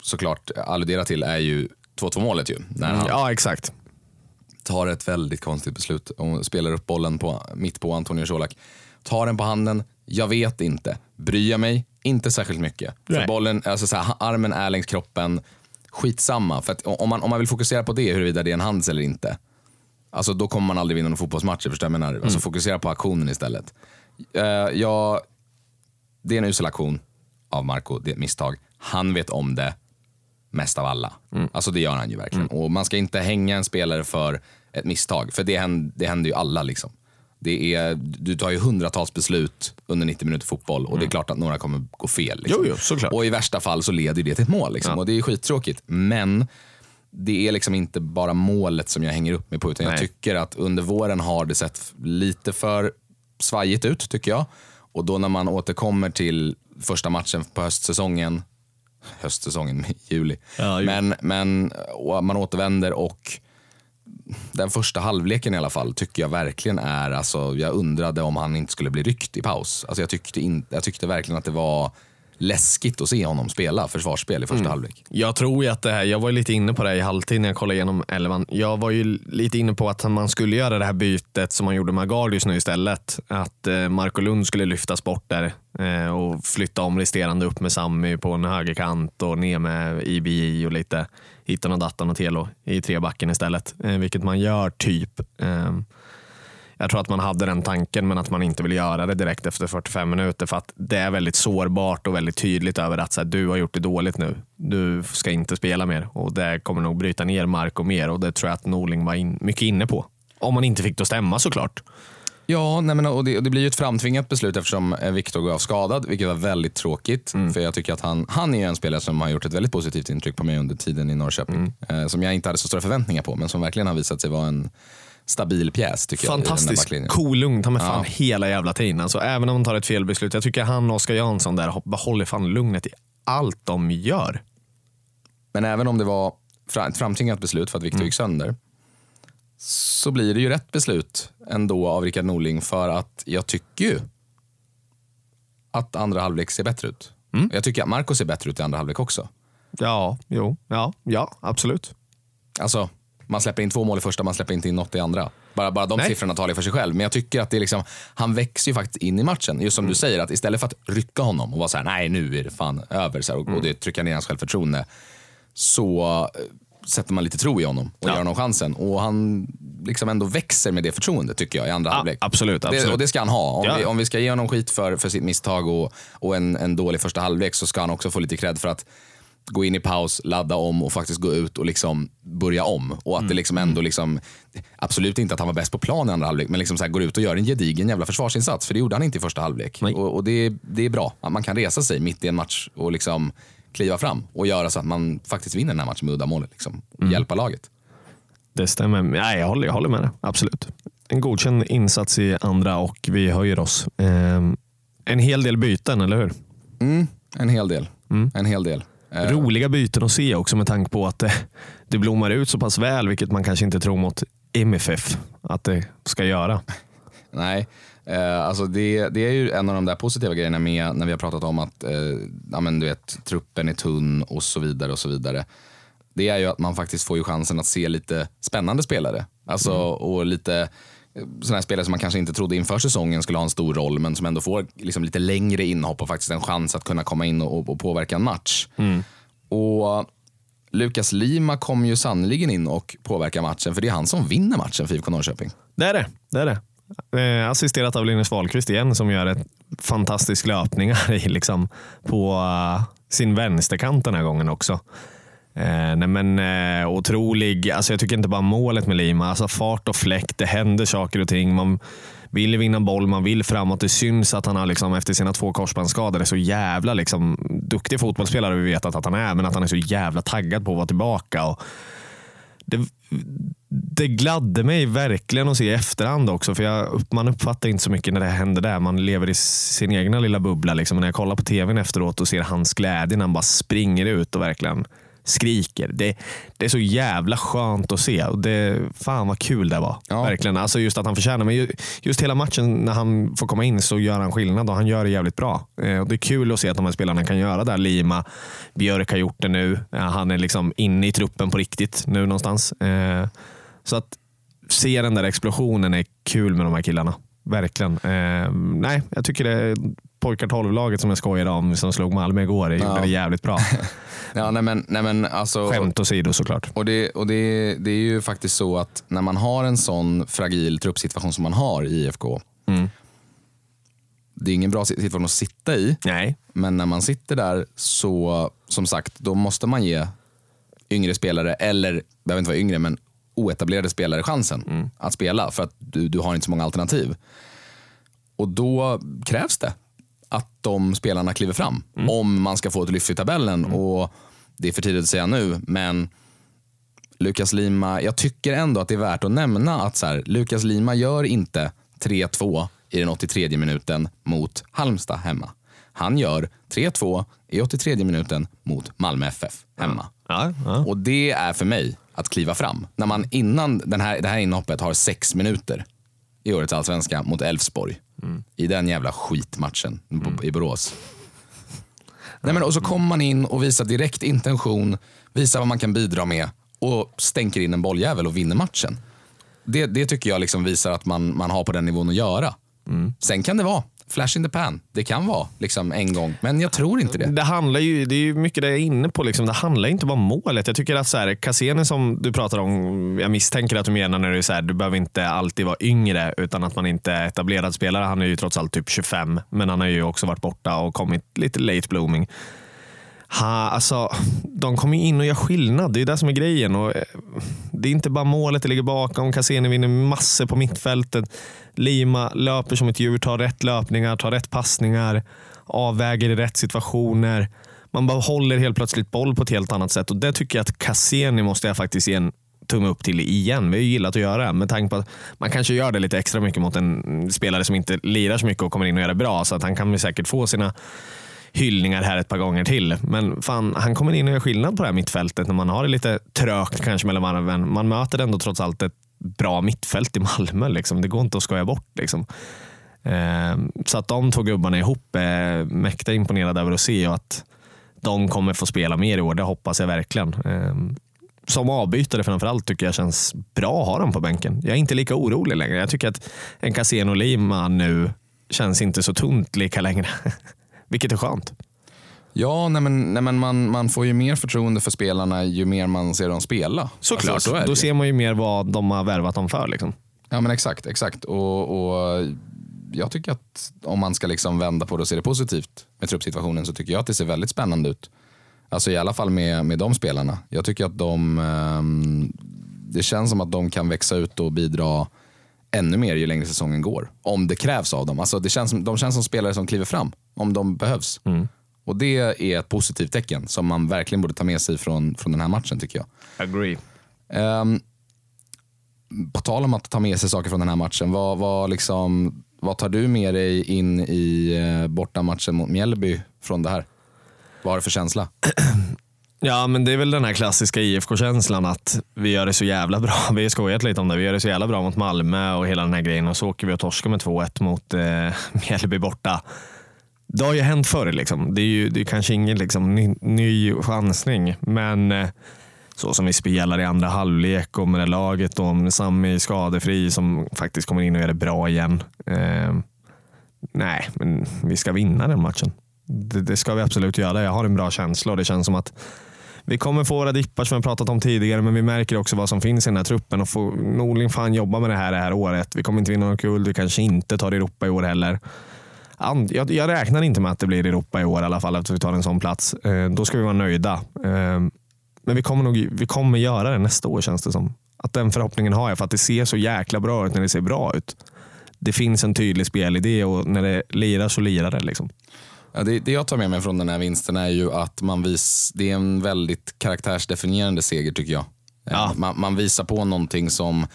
såklart alluderar till är ju 2-2 målet ju. När han Ja, exakt. Tar ett väldigt konstigt beslut och spelar upp bollen på, mitt på Antonio Colak. Tar den på handen, jag vet inte. Bryr jag mig? Inte särskilt mycket. För bollen, alltså så här, armen är längs kroppen. Skitsamma. För om, man, om man vill fokusera på det, huruvida det är en hands eller inte. Alltså då kommer man aldrig vinna någon fotbollsmatch. Förstår jag menar? Alltså fokusera på aktionen istället. Eh, jag, det är en usel aktion av Marco, det är ett misstag. Han vet om det mest av alla. Alltså det gör han ju verkligen. Och man ska inte hänga en spelare för ett misstag, för det händer, det händer ju alla. liksom. Det är, du tar ju hundratals beslut under 90 minuter fotboll och det är klart att några kommer gå fel. Liksom. Jo, jo, såklart. Och i värsta fall så leder det till ett mål. Liksom. Ja. Och det är skittråkigt. Men det är liksom inte bara målet som jag hänger upp mig på. Utan jag Nej. tycker att under våren har det sett lite för svajigt ut, tycker jag. Och då när man återkommer till första matchen på höstsäsongen, höstsäsongen, juli. Ja, ju. men, men man återvänder och den första halvleken i alla fall tycker jag verkligen är, alltså, jag undrade om han inte skulle bli ryckt i paus. Alltså, jag, tyckte in, jag tyckte verkligen att det var läskigt att se honom spela försvarsspel i första Mm. halvlek. Jag tror ju att det här, jag var ju lite inne på det i halvtid när jag kollade igenom elvan. Jag var ju lite inne på att man skulle göra det här bytet som man gjorde med Gardius nu istället. Att eh, Marco Lund skulle lyftas bort där eh, och flytta om resterande upp med Sammy på en högerkant och ner med IBI och lite hittan och dattan och Telo i trebacken istället. Eh, vilket man gör typ. Jag tror att man hade den tanken men att man inte vill göra det direkt efter 45 minuter för att det är väldigt sårbart och väldigt tydligt över att så här, du har gjort det dåligt nu. Du ska inte spela mer och det kommer nog bryta ner Marco mer och det tror jag att Norling var in, mycket inne på. Om man inte fick det att stämma såklart. Ja, nej men, och det, och det blir ju ett framtvingat beslut eftersom eh, Viktor går av skadad, vilket var väldigt tråkigt. För jag tycker att han, han är en spelare som har gjort ett väldigt positivt intryck på mig under tiden i Norrköping. Eh, som jag inte hade så stora förväntningar på, men som verkligen har visat sig vara en stabil pjäs. Tycker Jag, i den där Fantastisk, backlinjen. cool, ta med fan Ja. hela jävla tiden. Alltså, även om man tar ett felbeslut. Jag tycker han och Oskar Jansson där behåller fan lugnet i allt de gör. Men även om det var ett framtvingat beslut för att Viktor gick sönder, så blir det ju rätt beslut ändå av Rickard Norling för att jag tycker ju att andra halvlek ser bättre ut. Jag tycker att Marco ser bättre ut i andra halvlek också. Ja, jo, ja, ja, absolut. Alltså, man släpper in två mål i första, man släpper inte in något i andra. Bara, bara de Nej. siffrorna talar för sig själv. Men jag tycker att det är liksom, han växer ju faktiskt in i matchen. Just som Mm. du säger, att istället för att rycka honom och vara så här, nej nu är det fan över, så här, och, Mm. och det trycker ner hans självförtroende. Så eh, sätter man lite tro i honom och Ja. ger honom chansen. Och han liksom ändå växer med det förtroendet tycker jag i andra Ja, halvlek. absolut, Det, absolut. och det ska han ha. Om, Ja. vi, om vi ska ge honom skit för, för sitt misstag och, och en, en dålig första halvlek så ska han också få lite cred för att gå in i paus, ladda om och faktiskt gå ut och liksom börja om. Och att Mm. det liksom ändå, liksom, absolut inte att han var bäst på plan i andra halvlek, men liksom så här, går ut och gör en gedigen jävla försvarsinsats. För det gjorde han inte i första halvlek. Och, och det, det är bra att man kan resa sig mitt i en match och liksom kliva fram och göra så att man faktiskt vinner den här matchen med uddamålet. Liksom, Mm. hjälpa laget. Det stämmer. Nej, jag, håller, jag håller med det. Absolut. En godkänd insats i andra och vi höjer oss. Ehm, en hel del byten, eller hur? Mm, en hel del. En hel del. Eh, Roliga byten att se också med tanke på att det, det blommar ut så pass väl, vilket man kanske inte tror mot MFF att det ska göra. Nej, eh, alltså det, det är ju en av de där positiva grejerna med när vi har pratat om att eh, ja, men du vet, truppen är tunn och så vidare. och så vidare. Det är ju att man faktiskt får ju chansen att se lite spännande spelare. Alltså, Och lite sådana här spelare som man kanske inte trodde inför säsongen skulle ha en stor roll men som ändå får liksom lite längre inhopp och faktiskt en chans att kunna komma in och, och påverka en match. Och Lukas Lima kom ju sannoliken in och påverkar matchen för det är han som vinner matchen för IFK Norrköping. Det är det. det, är det. Eh, assisterat av Linus Wahlqvist igen som gör ett fantastisk löpningar i, liksom, på eh, sin vänsterkant den här gången också. Eh, nej men eh, Otrolig, alltså jag tycker inte bara målet med Lima, alltså fart och fläkt, det händer saker och ting. Man vill vinna boll, man vill framåt. Det syns att han har liksom, efter sina två korsbandsskador är så jävla liksom, duktig fotbollsspelare, vi vet att han är, men att han är så jävla taggad på att vara tillbaka. Och, det, det gladde mig verkligen att se i efterhand också. För jag, man uppfattar inte så mycket när det händer där. Man lever i sin egna lilla bubbla. Liksom. När jag kollar på tvn efteråt och ser hans glädje när han bara springer ut och verkligen skriker. Det, det är så jävla skönt att se. Och det, fan vad kul det var. Ja. Verkligen. Alltså just att han förtjänar. Men ju- just hela matchen när han får komma in så gör han skillnad och han gör det jävligt bra. Eh, och Det är kul att se att de här spelarna kan göra det. Lima, Björk har gjort det nu. Eh, Han är liksom inne i truppen på riktigt nu någonstans. Eh, Så att se den där explosionen är kul med de här killarna. Verkligen. Eh, nej, jag tycker det pojkar 12-laget som jag skojade om som slog Malmö igår. Det gjorde Ja. det jävligt bra. Ja, nej, men, nej, men alltså, Skämt åsido såklart. Och, det, och det, det är ju faktiskt så att när man har en sån fragil truppsituation som man har i IFK. Det är ingen bra situation att sitta i. Nej. Men när man sitter där så, som sagt, då måste man ge yngre spelare, eller behöver inte vara yngre, men oetablerade spelare chansen att spela för att du, du har inte så många alternativ. Och då krävs det att de spelarna kliver fram om man ska få ett lyft i tabellen. Och Det är för tidigt att säga nu, men Lukas Lima, jag tycker ändå att det är värt att nämna att så här, Lukas Lima gör inte 3-2 i den 83 minuten mot Halmstad hemma. Han gör 3-2 i 83 minuten mot Malmö FF hemma. Ja, ja. Och det är för mig att kliva fram. När man innan den här, det här inhoppet har sex minuter i årets allsvenska mot Elfsborg. I den jävla skitmatchen på- i Borås. Nej, men, och så kommer man in och visar direkt intention, visar vad man kan bidra med och stänker in en bolljävel och vinner matchen. Det, det tycker jag liksom visar att man, man har på den nivån att göra. Sen kan det vara flash in the pan. Det kan vara liksom en gång, men jag tror inte det. Det handlar ju, det är ju mycket det jag är inne på. Liksom. Det handlar inte bara om målet. Jag tycker att så här, Cassini som du pratar om, jag misstänker att du menar när du säger du behöver inte alltid vara yngre utan att man inte är etablerad spelare. Han är ju trots allt typ 25, men han har ju också varit borta och kommit lite late blooming. Ha, alltså, de kommer ju in och gör skillnad. Det är det som är grejen. Och, eh, det är inte bara målet det ligger bakom. Cassini vinner massor på mittfältet. Lima löper som ett djur, tar rätt löpningar, tar rätt passningar, avväger i rätt situationer. Man bara håller helt plötsligt boll på ett helt annat sätt. Och Det tycker jag att Cassini måste jag faktiskt ge en tumme upp till igen. Vi har ju gillat att göra det. Med tanke på att man kanske gör det lite extra mycket mot en spelare som inte lirar så mycket och kommer in och gör det bra. Så att han kan väl säkert få sina hyllningar här ett par gånger till. Men fan, han kommer in och gör skillnad på det här mittfältet när man har det lite trögt kanske mellan varven. Man möter ändå trots allt ett bra mittfält i Malmö. Liksom. Det går inte att skoja bort. Liksom. Eh, så att de två gubbarna ihop är mäkta imponerad över att se och att de kommer få spela mer i år. Det hoppas jag verkligen. Eh, som avbytare framförallt tycker jag känns bra att ha dem på bänken. Jag är inte lika orolig längre. Jag tycker att en Caseno Lima nu känns inte så tunt lika längre. Vilket är skönt. Ja, nej men, nej men man, man får ju mer förtroende för spelarna ju mer man ser dem spela. Såklart. Alltså, så Då ser man ju mer vad de har värvat dem för. Liksom. Ja men exakt, exakt. Och, och jag tycker att om man ska liksom vända på det och se det positivt med truppsituationen så tycker jag att det ser väldigt spännande ut. Alltså i alla fall med, med de spelarna. Jag tycker att de, ehm, det känns som att de kan växa ut och bidra ännu mer ju längre säsongen går. Om det krävs av dem. Alltså det känns, som- de känns som spelare som kliver fram om de behövs. Och det är ett positivt tecken som man verkligen borde ta med sig från, från den här matchen tycker jag. Agree. Ehm, på tal om att ta med sig saker från den här matchen, vad, vad, liksom, vad tar du med dig in i eh, bortamatchen mot Mjällby från det här? Vad har du för känsla? Ja, men det är väl den här klassiska IFK-känslan att vi gör det så jävla bra. Vi har skojat lite om det. Vi gör det så jävla bra mot Malmö och hela den här grejen och så åker vi och torskar med 2-1 mot eh, Mjällby borta. Det har ju hänt förr. Liksom. Det är ju det är kanske ingen liksom, ny, ny chansning, men eh, så som vi spelar i andra halvlek och med det laget och med Sami skadefri som faktiskt kommer in och gör det bra igen. Eh, nej, men vi ska vinna den matchen. Det, det ska vi absolut göra. Jag har en bra känsla och det känns som att vi kommer få våra dippar som vi pratat om tidigare, men vi märker också vad som finns i den här truppen och får Norling fan jobba med det här det här året. Vi kommer inte vinna något guld, vi kanske inte tar Europa i år heller. And- Jag, jag räknar inte med att det blir Europa i år i alla fall, eftersom vi tar en sån plats. Eh, då ska vi vara nöjda. Eh, men vi kommer, nog, vi kommer göra det nästa år känns det som. Att den förhoppningen har jag, för att det ser så jäkla bra ut när det ser bra ut. Det finns en tydlig spelidé och när det lirar så lirar det. Liksom. Ja, det, det jag tar med mig från den här vinsten är ju att man vis, det är en väldigt karaktärsdefinierande seger tycker jag. Ja. Eh, Man, man visar på någonting som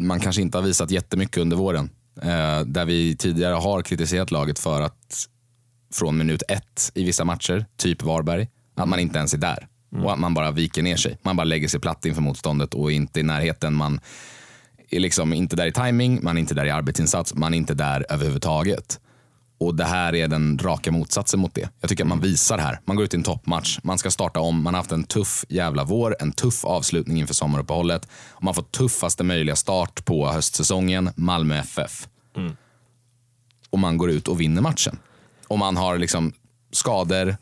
man kanske inte har visat jättemycket under våren. Eh, där vi tidigare har kritiserat laget för att från minut ett i vissa matcher, typ Varberg, att man inte ens är där. Och att man bara viker ner sig. Man bara lägger sig platt inför motståndet och är inte i närheten. Man är liksom inte där i timing, man är inte där i arbetsinsats, man är inte där överhuvudtaget. Och det här är den raka motsatsen mot det. Jag tycker att man visar här. Man går ut i en toppmatch, man ska starta om, man har haft en tuff jävla vår, en tuff avslutning inför sommaruppehållet. Och man får tuffaste möjliga start på höstsäsongen, Malmö FF. Och man går ut och vinner matchen. Och man har liksom skador,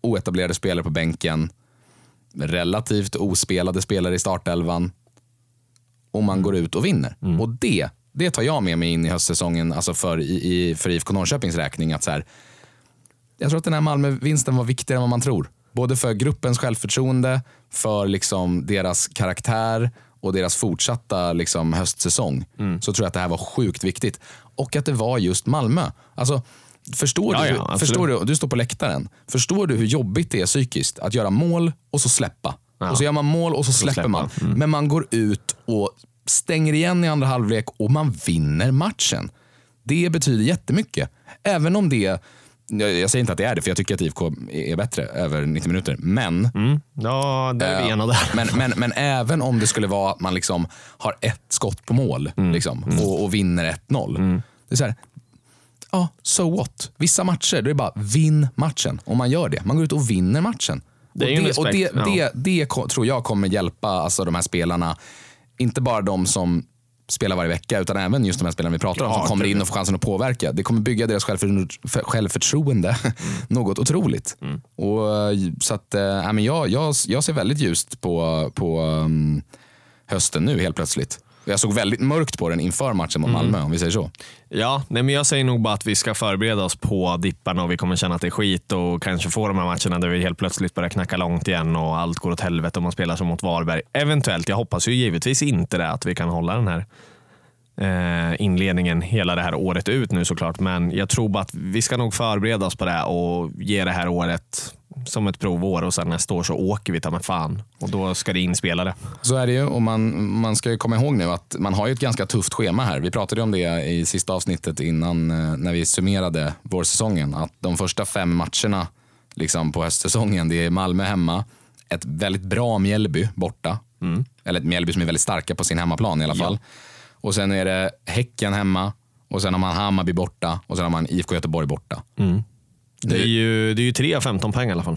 oetablerade spelare på bänken, relativt ospelade spelare i startelvan. Och man går ut och vinner. Och det det tar jag med mig in i höstsäsongen alltså för, i, för IFK Norrköpings räkning. Att så här, jag tror att den här Malmö-vinsten var viktigare än vad man tror. Både för gruppens självförtroende, för liksom deras karaktär och deras fortsatta liksom höstsäsong. Mm. Så tror jag att det här var sjukt viktigt. Och att det var just Malmö. Alltså, förstår, Ja, du, ja, förstår du, du står på läktaren. Förstår du hur jobbigt det är psykiskt att göra mål och så släppa? Ja. Och så gör man mål och så släpper släppa. man. Mm. Men man går ut och stänger igen i andra halvlek och man vinner matchen. Det betyder jättemycket. Även om det, jag säger inte att det är det, för jag tycker att IFK är bättre över 90 minuter. Men, Mm. Ja, där är vi ena där. men, men, men även om det skulle vara att man liksom har ett skott på mål Mm. liksom, och, och vinner 1-0. Det är så här, ja, so what? Vissa matcher, då är det bara vinn matchen. Och man gör det. Man går ut och vinner matchen. Det och det, och det, det, det tror jag kommer hjälpa alltså, de här spelarna. Inte bara de som spelar varje vecka, utan även just de här spelarna vi pratar om Ja, som kommer in och får chansen att påverka. Det kommer bygga deras självför, för- självförtroende Mm. något otroligt. Och, eh, så att, äh, men jag, jag, jag ser väldigt ljust på, på um, hösten nu helt plötsligt. Jag såg väldigt mörkt på den inför matchen mot Mm. Malmö, om vi säger så. Ja, nej, men jag säger nog bara att vi ska förbereda oss på dipparna och vi kommer känna att det är skit och kanske få de här matcherna där vi helt plötsligt börjar knacka långt igen och allt går åt helvete om man spelar som mot Varberg. Eventuellt, jag hoppas ju givetvis inte det, att vi kan hålla den här inledningen hela det här året ut nu såklart. Men jag tror bara att vi ska nog förbereda oss på det och ge det här året som ett provår och sen nästa år så åker vi ta med fan. Och då ska det inspelade. Så är det ju och man, man ska ju komma ihåg nu att man har ju ett ganska tufft schema här. Vi pratade om det i sista avsnittet innan eh, när vi summerade vårsäsongen. Att de första fem matcherna liksom på höstsäsongen, det är Malmö hemma, ett väldigt bra Mjällby borta. Eller ett Mjällby som är väldigt starka på sin hemmaplan i alla fall. Och sen är det Häcken hemma och sen har man Hammarby borta och sen har man IFK Göteborg borta. Det är ju, det är ju 3 av 15 poäng i alla fall.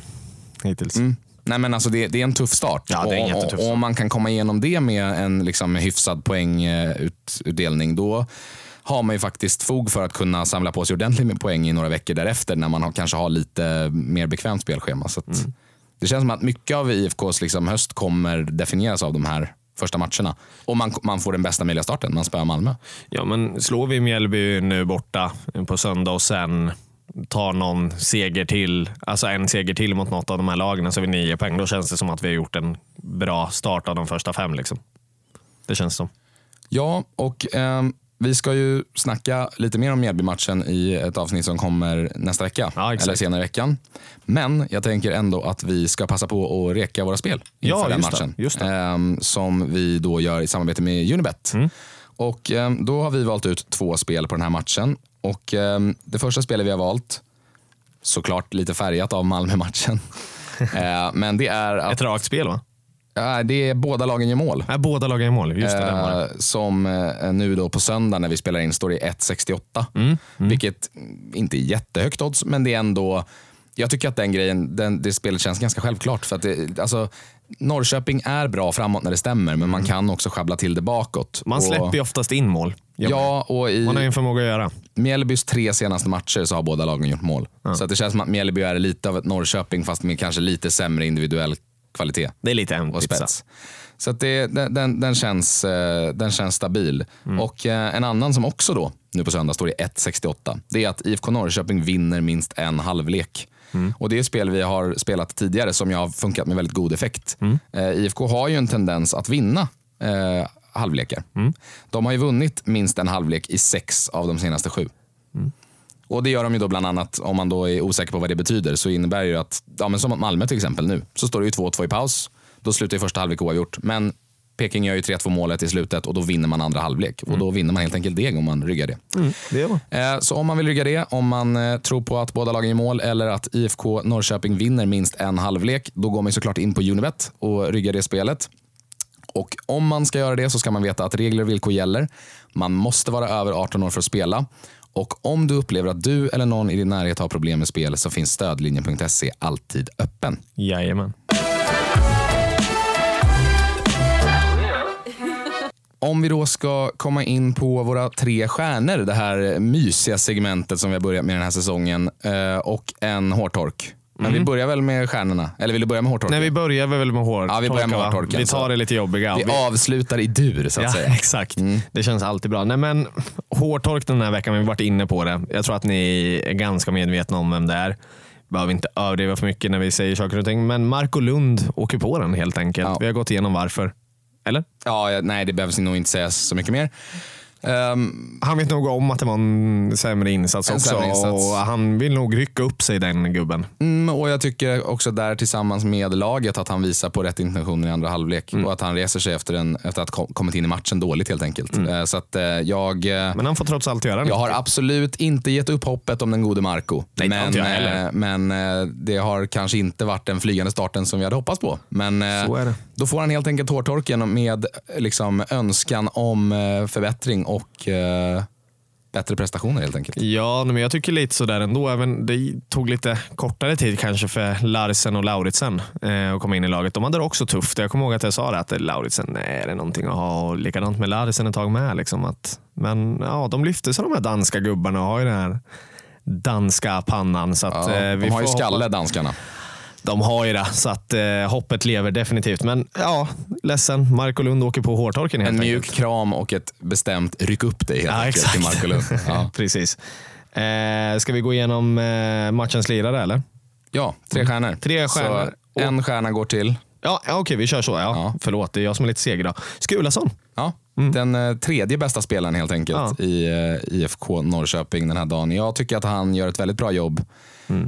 Hittills. Nej, men alltså det, det är en tuff start. Ja, det är en och, jättetuff och, om man kan komma igenom det med en liksom, hyfsad poängutdelning, då har man ju faktiskt fog för att kunna samla på sig ordentligt med poäng i några veckor därefter när man har, kanske har lite mer bekvämt spelschema. Så Mm. Det känns som att mycket av IFKs liksom, höst kommer definieras av de här första matcherna. Och man, man får den bästa möjliga starten, man spöar Malmö. Ja, men slår vi Mjällby nu borta på söndag och sen tar någon seger till, alltså en seger till mot något av de här lagen så har vi nio poäng. Då känns det som att vi har gjort en bra start av de första fem. Liksom. Det känns som. Ja, och ehm, vi ska ju snacka lite mer om Mjällby-matchen i ett avsnitt som kommer nästa vecka. Ja, eller senare i veckan. Men jag tänker ändå att vi ska passa på att reka våra spel inför Ja, den det, matchen. just det. Ehm, som vi då gör i samarbete med Unibet. Mm. Och ehm, Då har vi valt ut två spel på den här matchen. Och ehm, Det första spelet vi har valt, såklart lite färgat av Malmö-matchen. Men det är att Ett rakt spel va? Ja, det är båda lagen gör mål. Båda lagen i mål. Just det, det. Eh, som eh, nu då på söndag när vi spelar in står i 1,68. Mm, Vilket inte är jättehögt odds, men det är ändå... Jag tycker att den grejen, den, det spelet känns ganska självklart. För att det, alltså, Norrköping är bra framåt när det stämmer, men man kan också schabbla till det bakåt. Mm. Man släpper ju oftast in mål. Ja, och i Man har ju en förmåga att göra. Mjällbys tre senaste matcher så har båda lagen gjort mål. Så att det känns som att Mjällby är lite av ett Norrköping fast med kanske lite sämre individuell kvalitet Det är lite och hämtigt. spets. Så det, den, den, känns, eh, den känns stabil. Och eh, en annan som också då, nu på söndag står i 1,68. Det är att IFK Norrköping vinner minst en halvlek. Och Det är ett spel vi har spelat tidigare som jag har funkat med väldigt god effekt. Eh, IFK har ju en tendens att vinna eh, halvlekar. De har ju vunnit minst en halvlek i sex av de senaste sju. Och Det gör de ju då bland annat, om man då är osäker på vad det betyder, så innebär det ju att, ja, men som mot Malmö till exempel nu, så står det ju 2-2 i paus. Då slutar ju första halvlek oavgjort. Men Peking gör ju 3-2 målet i slutet och då vinner man andra halvlek. Och då vinner man helt enkelt deg om man ryggar det. Det gör man. Eh, Så om man vill rygga det, om man eh, tror på att båda lagen gör mål eller att IFK Norrköping vinner minst en halvlek, då går man såklart in på Unibet och ryggar det spelet. Och om man ska göra det så ska man veta att regler och villkor gäller. Man måste vara över 18 år för att spela. Och om du upplever att du eller någon i din närhet har problem med spel så finns stödlinjen.se alltid öppen. Jajamän. Om vi då ska komma in på våra tre stjärnor, det här mysiga segmentet som vi har börjat med den här säsongen eh, och en hårtork. Men vi börjar väl med stjärnorna? Eller vill du börja med hårtorken? Nej, vi börjar väl med hårtorken. Ja, vi börjar med va? hårtorken, Vi tar det lite jobbiga. vi avslutar i dur så att Ja, säga. exakt. Det känns alltid bra. Nej, men hårtork den här veckan, vi har varit inne på det. Jag tror att ni är ganska medvetna om vem det är. Behöver inte överdriva för mycket när vi säger saker och ting. Men Marco Lund åker på den helt enkelt. Ja. Vi har gått igenom varför. Eller? Ja, ja, nej, det behövs nog inte sägas så mycket mer. Ehm, Han vet nog om att det var en sämre insats En också. sämre insats. Och han vill nog rycka upp sig den gubben. Mm, och Jag tycker också där tillsammans med laget att han visar på rätt intentioner i andra halvlek. Mm. Och att han reser sig efter, en, efter att ha kommit in i matchen dåligt helt enkelt. Eh, Så att eh, jag... eh, Mm. Men han får trots allt göra det. Jag har absolut inte gett upp hoppet om den gode Marco. Nej, men, inte jag heller. men det har kanske inte varit den flygande starten som vi hade hoppats på. Men då får han helt enkelt hårtorken med liksom, önskan om förbättring och eh, bättre prestationer helt enkelt. Ja, men jag tycker lite sådär ändå. Även det tog lite kortare tid kanske för Larsen och Lauritsen eh, att komma in i laget. De hade det också tufft. Jag kommer ihåg att jag sa det att Lauritsen, är det någonting att ha? Och likadant med Larsen ett tag med. Liksom, att, men ja, de lyfte sig de här danska gubbarna och har ju den här danska pannan. Så att, Ja, eh, vi de har ju skalle danskarna. De har ju det, så att eh, hoppet lever definitivt. Men ja, ledsen. Marco Lund åker på hårtorken helt En mjuk enkelt. kram och ett bestämt ryck upp dig helt Ja, enkelt till. Marco Lund. Ja. Precis. Eh, ska vi gå igenom eh, matchens lirare eller? ja, tre stjärnor. Tre stjärnor. Så en stjärna går till Ja, okej, vi kör så. Ja. Ja. Förlåt, det är jag som är lite seg idag. Skulason. Ja, den eh, tredje bästa spelaren helt enkelt Ja. i eh, IFK Norrköping den här dagen. Jag tycker att han gör ett väldigt bra jobb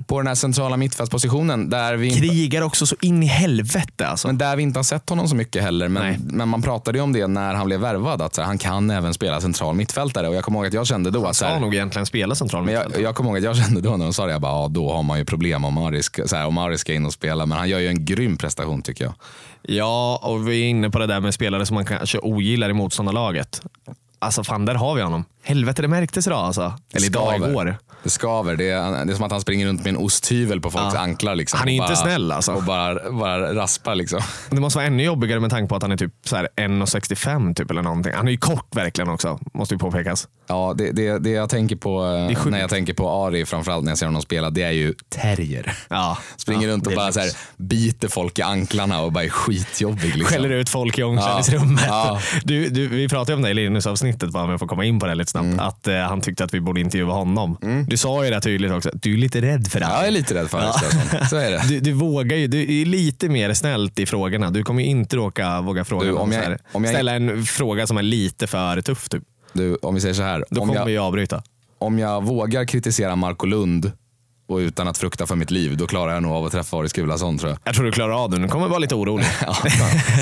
på den här centrala mittfältspositionen där vi Krigar också så in i helvete alltså. men där vi inte har sett honom så mycket heller. Men, Nej. men man pratade ju om det när han blev värvad, att här, han kan även spela central mittfältare. Och jag kommer ihåg att jag kände då så Ska här, nog egentligen spela central men mittfält. jag, jag kommer ihåg att jag kände då när de sa det, jag bara, ja, då har man ju problem om Ari ska, så här, om Ari ska in och spela. Men han gör ju en grym prestation tycker jag. Ja, och vi är inne på det där med spelare som man kanske ogillar i motståndarlaget. Alltså fan, där har vi honom. Helvete, det märktes idag alltså. Eller idag, Skaver. igår. Det skaver. Det är, det är som att han springer runt med en osthyvel på folks Ja. anklar. Liksom, Han är inte bara, snäll, alltså. Och bara, bara raspar liksom. Det måste vara ännu jobbigare med tanke på att han är typ så här 1,65 typ eller någonting. Han är ju kort verkligen också, måste ju påpekas. Ja, det, det, det jag tänker på eh, när jag tänker på Ari, framförallt när jag ser honom spela, det är ju terrier. Ja. Springer Ja, runt och bara så här, biter folk i anklarna och bara är skitjobbig. Liksom. Skäller ut folk i omklädningsrummet. Ja. Du, du, vi pratade om det i Linus-avsnittet, bara om jag får komma in på det lite snabbt. Mm. Att eh, han tyckte att vi borde intervjua honom. Du sa ju det tydligt också, du är lite rädd för det Ja, jag är lite rädd för Ari Störsson. Så är det. Du, du vågar ju, du är lite mer snällt i frågorna. Du kommer inte råka våga fråga Du, om jag- här, om jag- ställa en fråga som är lite för tuff. Typ. Du, om vi säger så här. Då Om kommer jag, vi avbryta. om jag vågar kritisera Marco Lund och utan att frukta för mitt liv, då klarar jag nog av att träffa Ari Skulason tror jag. Jag tror du klarar av det. Du kommer vara lite orolig. Ja,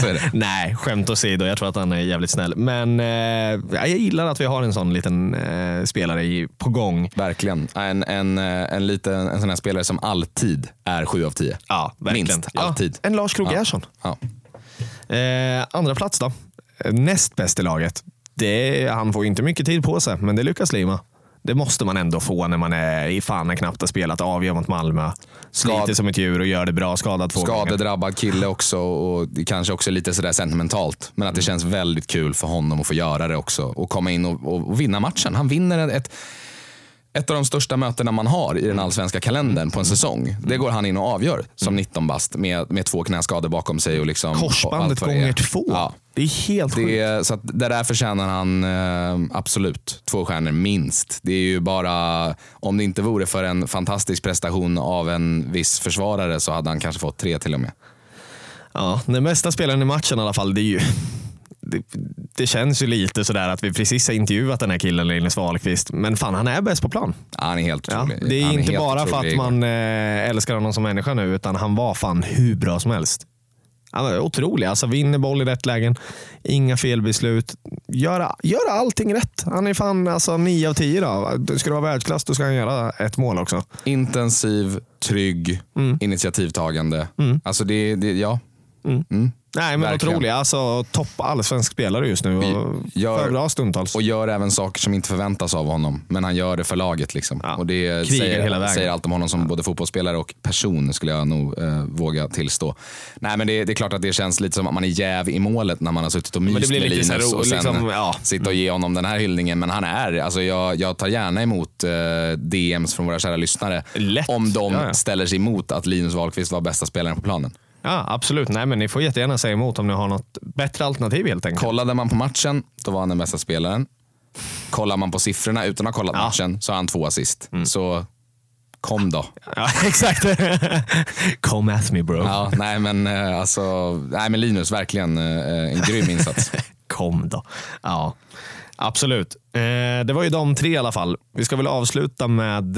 så är det. Nej, skämt åsido. Jag tror att han är jävligt snäll. Men eh, jag gillar att vi har en sån liten eh, spelare i, på gång. Verkligen. En, en, eh, en, liten, en sån här spelare som alltid är 7 av 10. Ja, verkligen. Minst, alltid. Ja, en Lars Krogh Ja. Ja. Eh, andra plats då. Näst bäst i laget. Det, är- han får inte mycket tid på sig, men det lyckas Lima. Det måste man ändå få när man är i fan när knappt har spelat avgör mot Malmö. Sliter som ett djur och gör det bra. Skadad två. Skadedrabbad kille också och kanske också lite sådär sentimentalt. Men att Mm. det känns väldigt kul för honom att få göra det också och komma in och, och, och vinna matchen. Han vinner ett, ett av de största mötena man har i den allsvenska kalendern på en säsong. Det går han in och avgör som 19 bast med, med två knäskador bakom sig. Och liksom, och Korsbandet är. gånger två. Ja. Det är helt sjukt. Det är, så att det där förtjänar han eh, absolut två stjärnor minst. Det är ju bara, om det inte vore för en fantastisk prestation av en viss försvarare så hade han kanske fått tre till och med. Ja, den bästa spelaren i matchen i alla fall, det är ju det, det känns ju lite sådär att vi precis har intervjuat den här killen Linus Wahlqvist, men fan han är bäst på plan. Ja, Han är helt Ja, otrolig. det är Han inte helt bara för att man eh, älskar honom som människa nu, utan han var fan hur bra som helst. Han var otrolig. Alltså, vinner boll i rätt lägen, inga felbeslut, göra, göra allting rätt. Han är fan alltså, 9 av 10 då. Ska du vara världsklass då ska han göra ett mål också. Intensiv, trygg, initiativtagande. Alltså det, det, ja. Nej, men Verkligen. otrolig. Alltså, topp allsvensk spelare just nu. Och Gör- för bra stundtals. Och gör även saker som inte förväntas av honom. Men han gör det för laget. Liksom. Ja, Och det säger, hela vägen. säger allt om honom som både fotbollsspelare och person, skulle jag nog eh, våga tillstå. Nej, men det, det är klart att det känns lite som att man är jäv i målet när man har suttit och det myst blir med lite Linus och sen liksom, ja. sitta och ge honom den här hyllningen. Men han är, alltså jag, jag tar gärna emot eh, DMs från våra kära lyssnare. Lätt. Om de Ja, ja. ställer sig emot att Linus Wahlqvist var bästa spelaren på planen. Ja, absolut. Nej, men ni får jättegärna säga emot om ni har något bättre alternativ helt enkelt. Kollade man på matchen, då var han den bästa spelaren. Kollar man på siffrorna utan att ha kollat Ja. matchen, så har han två assist. Så kom då. Ja, exakt. Come at me bro. Ja, nej, men, eh, alltså, nej, men Linus, verkligen eh, en grym insats. Kom då. Ja, absolut. Eh, det var ju de tre i alla fall. Vi ska väl avsluta med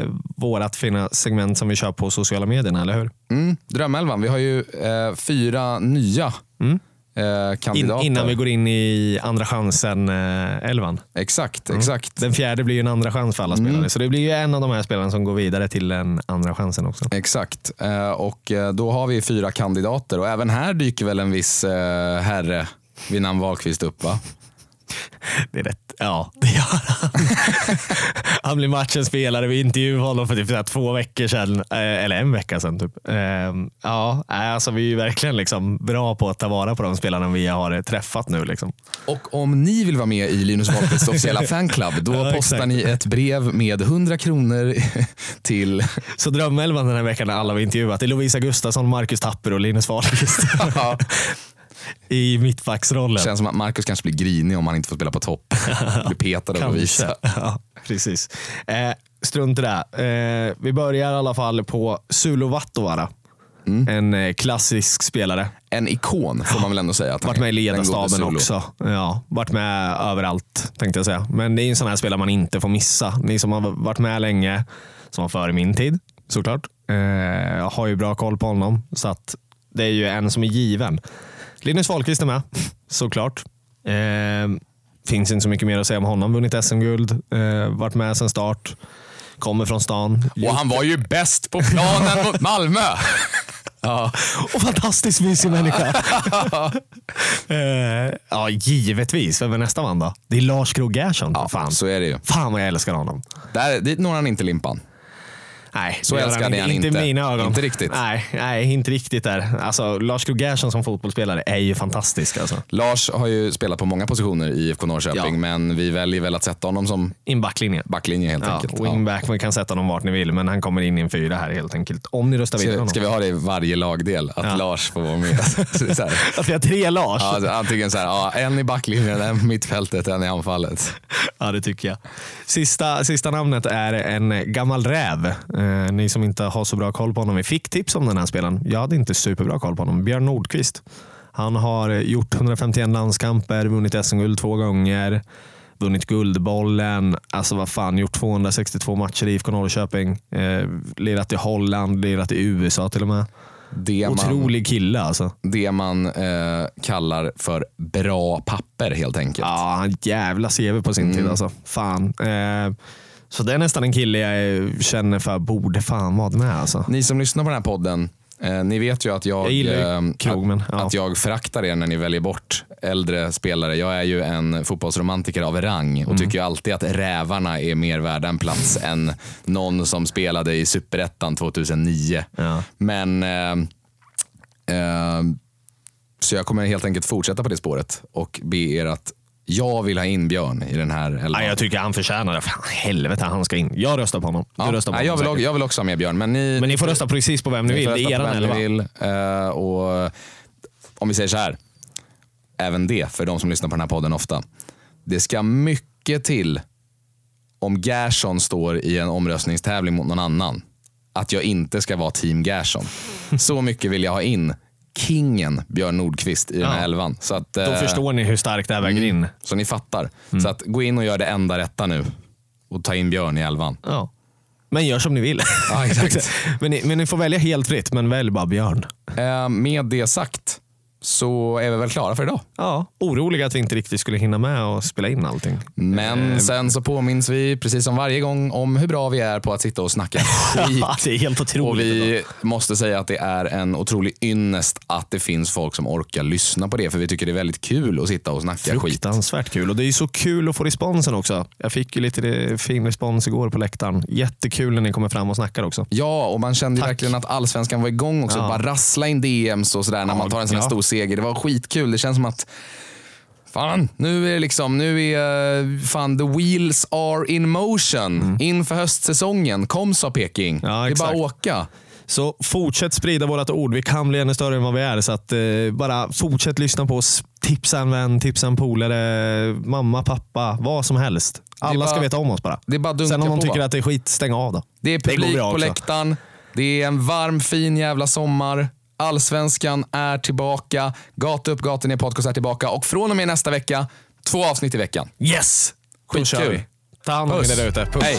eh, vårat fina segment som vi kör på sociala medierna, eller hur? Mm, Drömelvan, vi har ju eh, fyra nya eh, In, kandidater. innan vi går in i andra chansen-elvan. Exakt, exakt. Den fjärde blir ju en andra chans för alla spelare. Så det blir ju en av de här spelarna som går vidare till den andra chansen också. Exakt. Och då har vi fyra kandidater och även här dyker väl en viss herre vid namn Wahlqvist upp va? Det är rätt. Ja, det gör han. han blir matchens spelare. Vi intervjuade honom för typ två veckor sedan. eh, Eller en vecka sedan. Typ. Ehm, Ja, nej, alltså vi är verkligen liksom bra på att ta vara på de spelarna vi har träffat nu. Liksom. Och om ni vill vara med i Linus Wahlqvists officiella fanclub, då Ja, postar exakt. ni ett brev med 100 kronor till... Så drömelvan den här veckan är alla vi intervjuat. Är Lovisa Gustafsson, Marcus Tapper och Linus Wahlqvist. I mittbacksrollen. känns som att Marcus kanske blir grinig om han inte får spela på topp. Blir petad av Lovisa. Ja, precis. Eh, strunt i det. Eh, vi börjar i alla fall på Sulo Vattovara. Mm. En eh, klassisk spelare. En ikon får man väl ändå säga. Att Varit med i ledarstaben också. Ja, varit med överallt tänkte jag säga. Men det är en sån här spelare man inte får missa. Ni som har varit med länge, som var före min tid såklart, eh, har ju bra koll på honom. Så att det är ju en som är given. Linus Wahlqvist är med, såklart. Eh, finns inte så mycket mer att säga om honom. Vunnit SM-guld, eh, varit med sedan start, kommer från stan. Och han var ju bäst på planen mot Malmö. Ja. Och fantastiskt mysig människa. eh, ja, givetvis. Vem är nästa man då? Det är Lars Krogh Gerson. Ja, fan. så är det ju. fan vad jag älskar honom. Där, dit når han inte limpan. Nej, Så älskade han inte. inte. i mina ögon. Inte riktigt. Nej, nej inte riktigt där. Alltså, Lars Krogh Gerson som fotbollsspelare är ju fantastisk. Alltså. Lars har ju spelat på många positioner i IFK Norrköping, Ja. men vi väljer väl att sätta honom som I en backlinje. backlinje helt Ja, enkelt. wingback, man kan sätta honom vart ni vill, men han kommer in i en fyra här helt enkelt. Om ni röstar vidare honom. ska vi ha det i varje lagdel? Att Ja. Lars får vara med? Att vi har tre Lars? Ja, alltså, antingen så här, ja, en i backlinjen, en på mittfältet, en i anfallet. Ja, det tycker jag. Sista, sista namnet är en gammal räv. Eh, ni som inte har så bra koll på honom. Vi fick tips om den här spelaren. Jag hade inte superbra koll på honom. Björn Nordqvist. Han har gjort 151 landskamper, vunnit SM-guld två gånger, vunnit Guldbollen. Alltså vad fan, gjort 262 matcher i IFK Norrköping. Eh, lirat i Holland, lirat i USA till och med. Det man, Otrolig kille alltså. det man eh, kallar för bra papper helt enkelt. Ja, han jävla CV på sin Mm. tid alltså. Fan. Eh, så det är nästan en kille jag känner för borde fan vara med alltså. Ni som lyssnar på den här podden, eh, ni vet ju att jag, Jag eh, krog, men, ja. att jag föraktar er när ni väljer bort äldre spelare. Jag är ju en fotbollsromantiker av rang Mm. och tycker ju alltid att rävarna är mer värda en plats än någon som spelade i superettan 2009. Ja. Men eh, eh, Så jag kommer helt enkelt fortsätta på det spåret och be er att jag vill ha in Björn i den här elvan. Nej, jag tycker han förtjänar det. Fan, helvete, han ska in. Jag röstar på honom. Ja, Du röstar på nej, jag, honom vill, säkert. jag vill också ha med Björn. Men ni, Men ni får rösta precis på vem ni Ni vill. Det är eran elva. vill. Eh, och om vi säger så här, även det för de som lyssnar på den här podden ofta. Det ska mycket till om Gerson står i en omröstningstävling mot någon annan. Att jag inte ska vara team Gerson. Så mycket vill jag ha in kingen Björn Nordqvist i den här Ja. elvan. Så, att, Då eh, förstår ni hur starkt det här väger in. så ni fattar. Mm. Så att gå in och gör det enda rätta nu. Och ta in Björn i elvan. Ja. Men gör som ni vill. Ja, men, ni, men ni får välja helt fritt, men välj bara Björn. Eh, med det sagt så är vi väl klara för idag. Ja, oroliga att vi inte riktigt skulle hinna med och spela in allting. Men sen så påminns vi, precis som varje gång, om hur bra vi är på att sitta och snacka skit. det är helt otroligt. Och vi måste säga att det är en otrolig ynnest att det finns folk som orkar lyssna på det. För vi tycker det är väldigt kul att sitta och snacka skit. Fruktansvärt kul. Och det är så kul att få responsen också. Jag fick ju lite fin respons igår på läktaren. Jättekul när ni kommer fram och snackar också. Ja, och man kände Tack. verkligen att allsvenskan var igång också. Ja. Bara rassla in DMs och sådär när Ja, man tar en sån här ja. stor seger. Det var skitkul. Det känns som att Fan, nu är det liksom, nu är fan the wheels are in motion inför höstsäsongen. Kom sa Peking. Mm. Ja, det är bara att åka. Så fortsätt sprida vårt ord. Vi kan bli ännu större än vad vi är. Så att, eh, bara fortsätt lyssna på oss. Tipsa en vän, tipsa en polare, mamma, pappa, vad som helst. Alla bara- ska veta om oss bara. Det är bara Sen om någon tycker att det är skit, stäng av då. Det är publik bra på läktaren. Det är en varm fin jävla sommar. Allsvenskan är tillbaka. Gata upp, gatan ner podcast är tillbaka. Och från och med nästa vecka, två avsnitt i veckan. Yes! Då kör Skitkul. vi. Ta hand om er där ute. Puss. Hej.